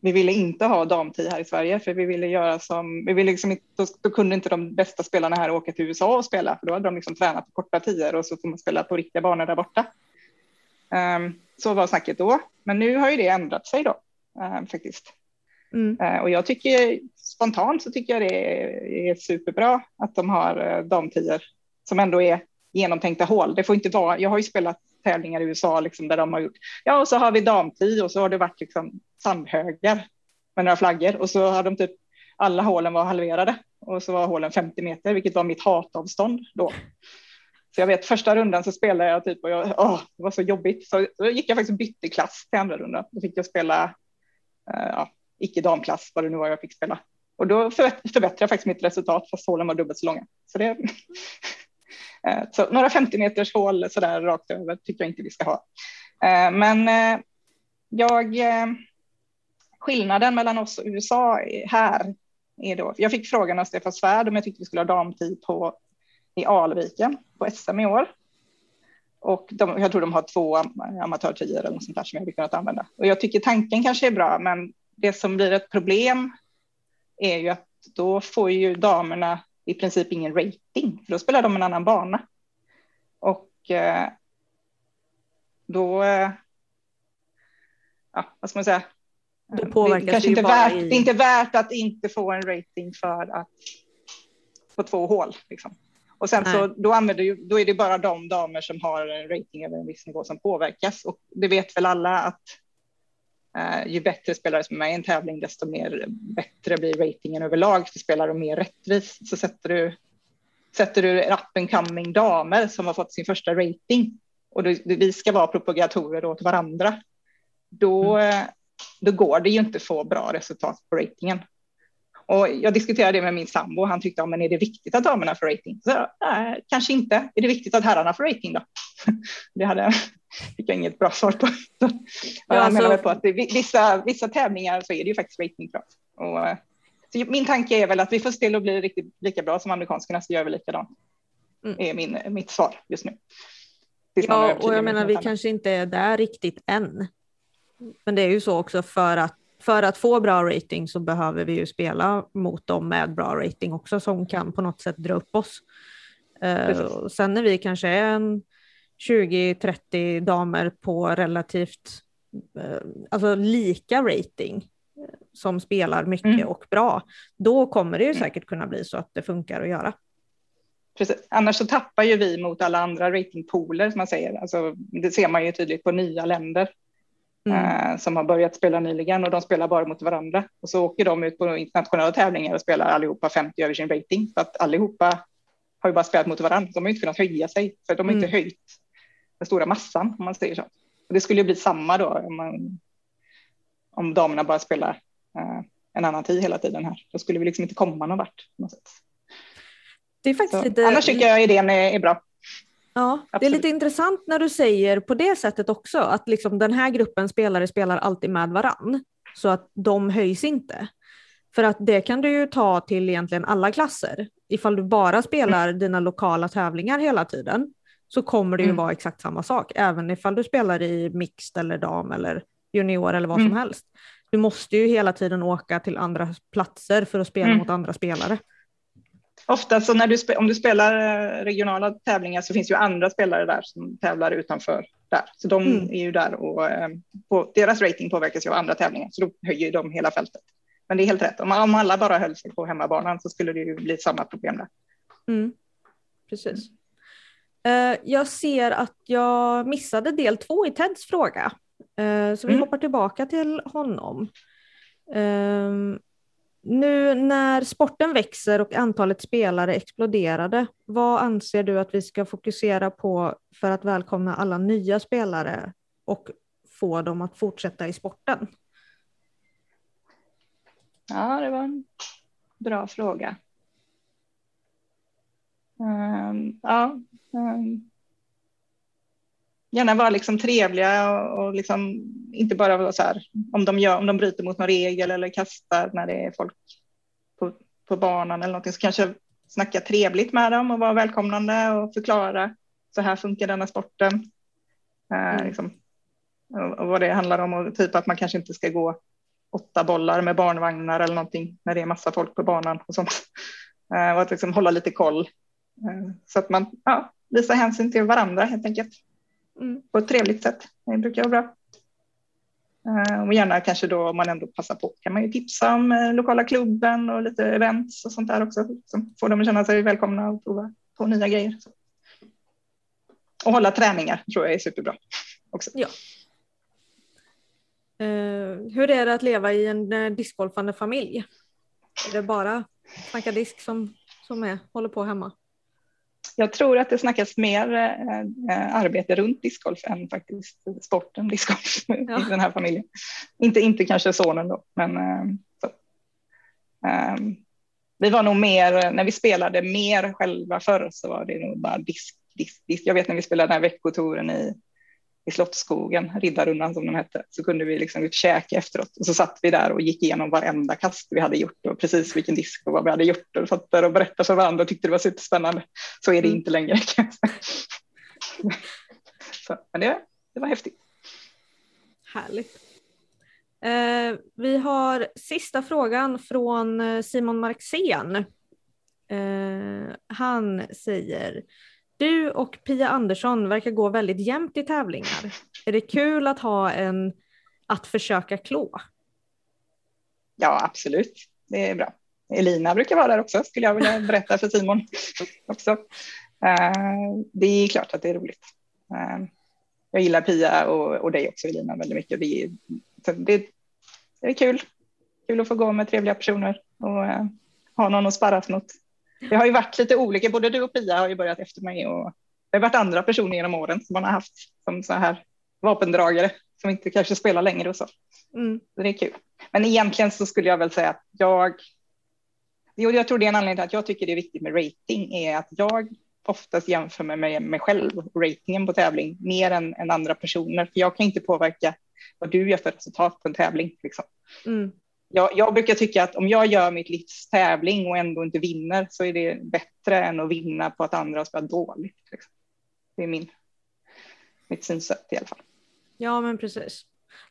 vi ville inte ha damtid här i Sverige för vi ville göra som, vi ville liksom inte, då, då kunde inte de bästa spelarna här åka till USA och spela för då hade de liksom tränat på korta tider och så får man spela på riktiga banor där borta. Um, så var snacket då, men nu har ju det ändrat sig då um, faktiskt. Mm. Uh, och jag tycker spontant så tycker jag det är, är superbra att de har eh, damtior som ändå är genomtänkta hål. Det får inte vara, jag har ju spelat tävlingar i USA liksom, där de har gjort, ja och så har vi damtio och så har det varit liksom sandhögar med några flaggor och så har de typ alla hålen var halverade och så var hålen 50 meter, vilket var mitt hatavstånd då. Så jag vet första rundan så spelade jag typ och jag, åh, det var så jobbigt. Så då gick jag faktiskt och bytte klass till andra rundan. Då fick jag spela eh, ja, icke damklass, vad det nu var jag fick spela. Och då förbättrade jag faktiskt mitt resultat fast hålen var dubbelt så långa. Så, det, eh, så några 50 meters hål så där rakt över tycker jag inte vi ska ha. Eh, men eh, jag, skillnaden mellan oss och USA här är då, jag fick frågan av Stefan Svärd om jag tyckte vi skulle ha damtid på, i Alviken på SM i år. Och de, jag tror de har två amatörtior eller något sånt där som jag hade kunnat använda. Och jag tycker tanken kanske är bra, men det som blir ett problem är ju att då får ju damerna i princip ingen rating, för då spelar de en annan bana. Och eh, då, eh, ja, vad ska man säga? Då det, påverkas är kanske det ju inte värt, i- det är inte värt att inte få en rating för att på två hål. Liksom. Och sen så Nej. då, använder ju, då är det bara de damer som har en rating över en viss nivå som påverkas. Och det vet väl alla att ju bättre spelare som är med i en tävling, desto mer bättre blir ratingen överlag för spelare och mer rättvis. Så sätter du, sätter du up and coming damer som har fått sin första rating och då, vi ska vara propagatorer åt varandra, då, mm. då går det ju inte få bra resultat på ratingen. Och jag diskuterade det med min sambo och han tyckte, ja, men är det viktigt att damerna får rating? Så, äh, kanske inte. Är det viktigt att herrarna får rating då? det hade, fick jag inget bra svar på. ja, jag alltså... menar på att det, vissa, vissa tävlingar så är det ju faktiskt ratingkrav. Och, så min tanke är väl att vi får se till att bli riktigt lika bra som amerikanskarna så gör vi likadant. Mm. är min, mitt svar just nu. Ja, och jag menar vi kanske inte är där riktigt än. Men det är ju så också för att för att få bra rating så behöver vi ju spela mot dem med bra rating också som kan på något sätt dra upp oss. Uh, sen när vi kanske är en 20-30 damer på relativt uh, alltså lika rating uh, som spelar mycket mm. och bra, då kommer det ju mm. säkert kunna bli så att det funkar att göra. Precis. Annars så tappar ju vi mot alla andra ratingpooler som man säger. Alltså, det ser man ju tydligt på nya länder mm. Eh, som har börjat spela nyligen och de spelar bara mot varandra. Och så åker de ut på internationella tävlingar och spelar allihopa 50 över sin rating. För att allihopa har ju bara spelat mot varandra. De har inte kunnat höja sig, för de har inte mm. höjt den stora massan om man säger så. Och det skulle ju bli samma då om, man, om damerna bara spelar uh, en annan tid hela tiden här. Då skulle vi liksom inte komma någon vart. På något sätt. Det är faktiskt lite... Annars tycker jag idén är, är bra. Ja, Absolut. det är lite intressant när du säger på det sättet också, att liksom den här gruppen spelare spelar alltid med varann, så att de höjs inte. För att det kan du ju ta till egentligen alla klasser. Ifall du bara spelar mm. dina lokala tävlingar hela tiden så kommer det ju mm. vara exakt samma sak, även ifall du spelar i mixed eller dam eller junior eller vad mm. som helst. Du måste ju hela tiden åka till andra platser för att spela mm. mot andra spelare ofta så när du, om du spelar eh, regionala tävlingar så finns ju andra spelare där som tävlar utanför där. Så de mm. är ju där och eh, på, deras rating påverkas ju av andra tävlingar, så då höjer de hela fältet. Men det är helt rätt, om, om alla bara höll sig på hemmabanan så skulle det ju bli samma problem där. Mm. Precis. Uh, jag ser att jag missade del två i Teds fråga, uh, så vi mm. hoppar tillbaka till honom. Uh, nu när sporten växer och antalet spelare exploderade, vad anser du att vi ska fokusera på för att välkomna alla nya spelare och få dem att fortsätta i sporten? Ja, det var en bra fråga. Um, ja, um, gärna vara liksom trevliga och, och liksom inte bara vara så här om de, gör, om de bryter mot någon regel eller kastar när det är folk på, på banan eller någonting så kanske snacka trevligt med dem och vara välkomnande och förklara så här funkar denna sporten. Eh, mm. liksom, och, och, vad det handlar om och typ att man kanske inte ska gå åtta bollar med barnvagnar eller någonting när det är massa folk på banan och sånt. Eh, och att liksom hålla lite koll eh, så att man ja, visar hänsyn till varandra helt enkelt mm. på ett trevligt sätt. Det brukar vara bra. Eh, och gärna kanske då om man ändå passar på kan man ju tipsa om eh, lokala klubben och lite events och sånt där också. Som får dem att känna sig välkomna och prova på nya grejer. Och hålla träningar tror jag är superbra också. Ja. Uh, hur är det att leva i en discgolfande familj? Är det bara snacka disk som, som är, håller på hemma? Jag tror att det snackas mer äh, arbete runt discgolf än faktiskt sporten discgolf ja. i den här familjen. Inte, inte kanske sonen då, men äh, så. Ähm, vi var nog mer, när vi spelade mer själva förr så var det nog bara disk, disk, disk. Jag vet när vi spelade den här veckotouren i i Slottsskogen, Riddarrundan som de hette, så kunde vi liksom ut efteråt och så satt vi där och gick igenom varenda kast vi hade gjort och precis vilken disk och vad vi hade gjort och satt där och berättade för varandra och tyckte det var superspännande. Så är det mm. inte längre. så, men det, det var häftigt. Härligt. Eh, vi har sista frågan från eh, Simon Marxén. Eh, han säger du och Pia Andersson verkar gå väldigt jämnt i tävlingar. Är det kul att ha en att försöka klå? Ja, absolut. Det är bra. Elina brukar vara där också, skulle jag vilja berätta för Simon också. Eh, det är klart att det är roligt. Eh, jag gillar Pia och, och dig också Elina väldigt mycket. Det är det, det är kul. Kul att få gå med trevliga personer och eh, ha någon att sparras mot. Det har ju varit lite olika, både du och Pia har ju börjat efter mig och det har varit andra personer genom åren som man har haft som så här vapendragare som inte kanske spelar längre och så. Mm. Så det är kul. Men egentligen så skulle jag väl säga att jag, jo, jag tror det är en anledning till att jag tycker det är viktigt med rating är att jag oftast jämför mig med mig själv och ratingen på tävling mer än, än andra personer. För jag kan inte påverka vad du gör för resultat på en tävling. Liksom. Mm. Jag, jag brukar tycka att om jag gör mitt livs tävling och ändå inte vinner så är det bättre än att vinna på att andra har spelat dåligt. Liksom. Det är min, mitt synsätt i alla fall. Ja, men precis.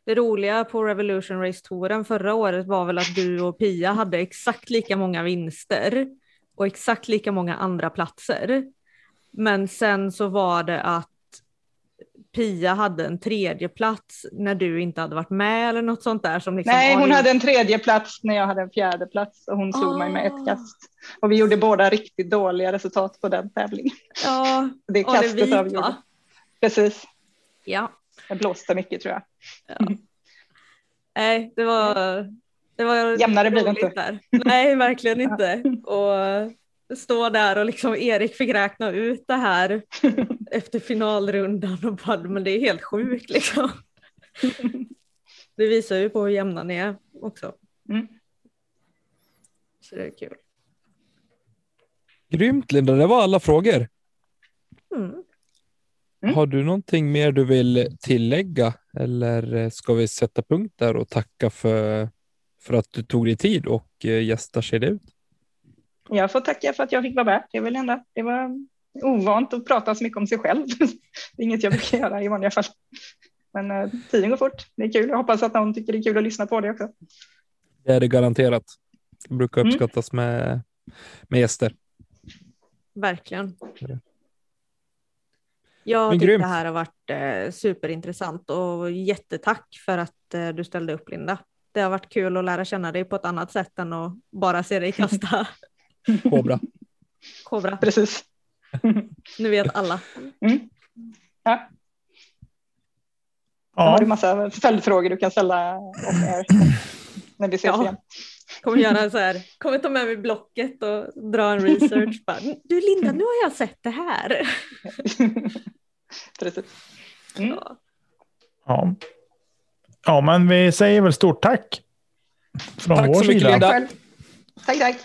Det roliga på Revolution Race-touren förra året var väl att du och Pia hade exakt lika många vinster och exakt lika många andra platser. Men sen så var det att Pia hade en tredje plats när du inte hade varit med eller något sånt där. Som liksom Nej, hon hade en tredje plats när jag hade en fjärde plats och hon slog mig med Ah. ett kast. Och vi gjorde båda riktigt dåliga resultat på den tävlingen. Ja, Det kastet avgjorde. Precis, Ja. det blåste mycket tror jag. Nej, det var... Det var Jämnare blir det inte. Där. Nej, verkligen inte. Och stå där och liksom Erik fick räkna ut det här efter finalrundan och bara, men det är helt sjukt liksom. Det visar ju på hur jämna ni är också. Mm. Så det är kul. Grymt Linda, det var alla frågor. Mm. Mm. Har du någonting mer du vill tillägga eller eh, ska vi sätta punkt där och tacka för, för att du tog dig tid och eh, gästa Kedja ut? Jag får tacka för att jag fick vara med. Det, är väl enda, det var ovant att prata så mycket om sig själv. Det är inget jag brukar göra i vanliga fall. Men eh, tiden går fort. Det är kul. Jag hoppas att någon tycker det är kul att lyssna på det också. Det är det garanterat. Det brukar Mm. uppskattas med, med gäster. Verkligen. Jag Men tycker grymt. det här har varit eh, superintressant och jättetack för att eh, du ställde upp Linda. Det har varit kul att lära känna dig på ett annat sätt än att bara se dig kasta Kobra. kobra. Precis. Nu vet alla. Mm. Ja. Då har du massa följdfrågor du kan ställa off air när vi ses Ja. igen. Kommer göra så här, kommer ta med mig blocket och dra en research. Bara, du Linda, nu har jag sett det här. Precis. Mm. Ja. ja. ja, men vi säger väl stort tack. Från Tack vår så mycket, sida. Linda. Tack. Tack, tack.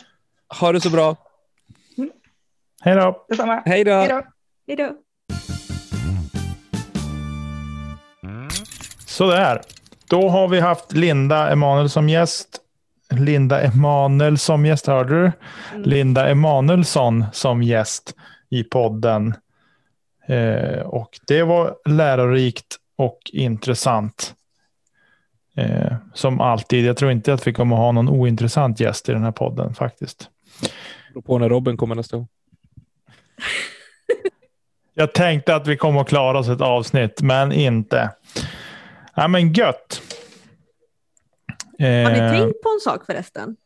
Ha det så bra. Hej då. Detsamma. Hej då. Hej då. Hej då. Sådär. Då har vi haft Linda Emanuel som gäst. Linda Emanuel som gäst, hörde du? Linda Emanuelsson som gäst i podden. Eh, och det var lärorikt och intressant. Eh, som alltid. Jag tror inte att vi kommer ha någon ointressant gäst i den här podden faktiskt. Beror på när Robin kommer nästa gång. Jag tänkte att vi kommer att klara oss ett avsnitt, men inte. Ja, men gött. Har ni Eh, tänkt på en sak förresten?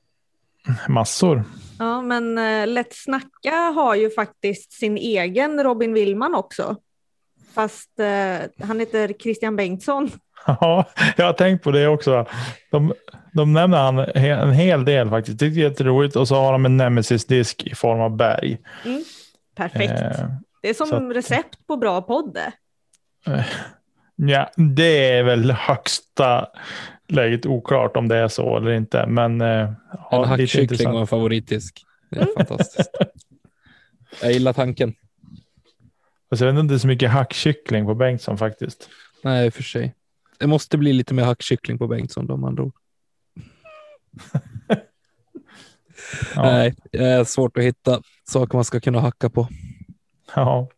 Massor. Ja, men uh, Lätt snacka har ju faktiskt sin egen Robin Willman också. Fast eh, han heter Christian Bengtsson. Ja, jag har tänkt på det också. De, de nämner han en hel del faktiskt. Det är jätteroligt. Och så har de en Nemesis-disk i form av berg. Perfekt. Eh, det är som att- recept på bra podd. det. ja, det är väl högsta läget oklart om det är så eller inte. Men eh, En ja, lite hackkyckling och en favoritdisk. Det är fantastiskt. Jag gillar tanken. Alltså, jag vet inte så mycket hackkyckling på Bengtsson faktiskt. Nej, för sig. Det måste bli lite mer hackkyckling på Bengtsson då, om andra ord. Ja. Nej, det är svårt att hitta saker man ska kunna hacka på. Ja.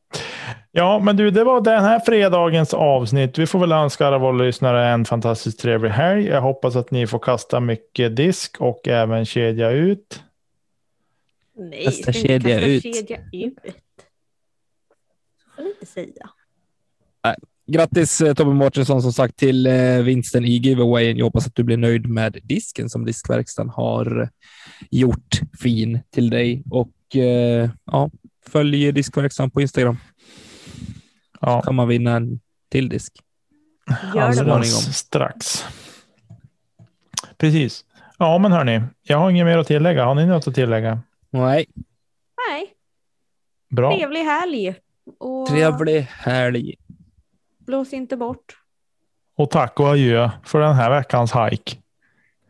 ja, men du, det var den här fredagens avsnitt. Vi får väl önska alla våra lyssnare en fantastiskt trevlig helg. Jag hoppas att ni får kasta mycket disk och även kedja ut. Nej, Kasta kedja kasta ut. kedja ut. Så får du inte säga. Grattis eh, Tobbe Mårtensson som sagt till eh, vinsten i giveawayen. Jag hoppas att du blir nöjd med disken som diskverkstan har gjort fin till dig och eh, ja, följ diskverkstan på Instagram Ja, kan man vinna en till disk. Alldeles strax. precis. Ja, men hörni, jag har inget mer att tillägga. Har ni något att tillägga? Nej, Nej, Bra. trevlig helg. Och trevlig helg. Blås inte bort. Och tack och adjö för den här veckans hike.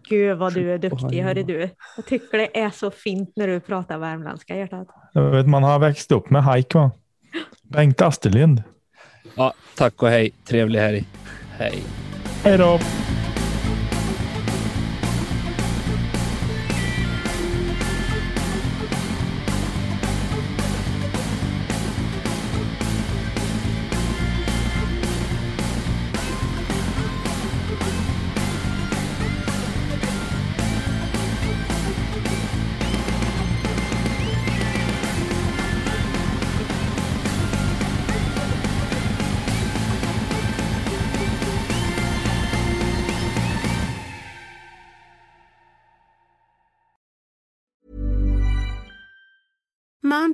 Gud vad du är duktig, hörru du. Jag tycker det är så fint när du pratar värmländska hjärtat. Jag vet, man har växt upp med hike va? Bengt Asterlind. Ja, tack och hej. Trevlig helg. Hej. Hej då!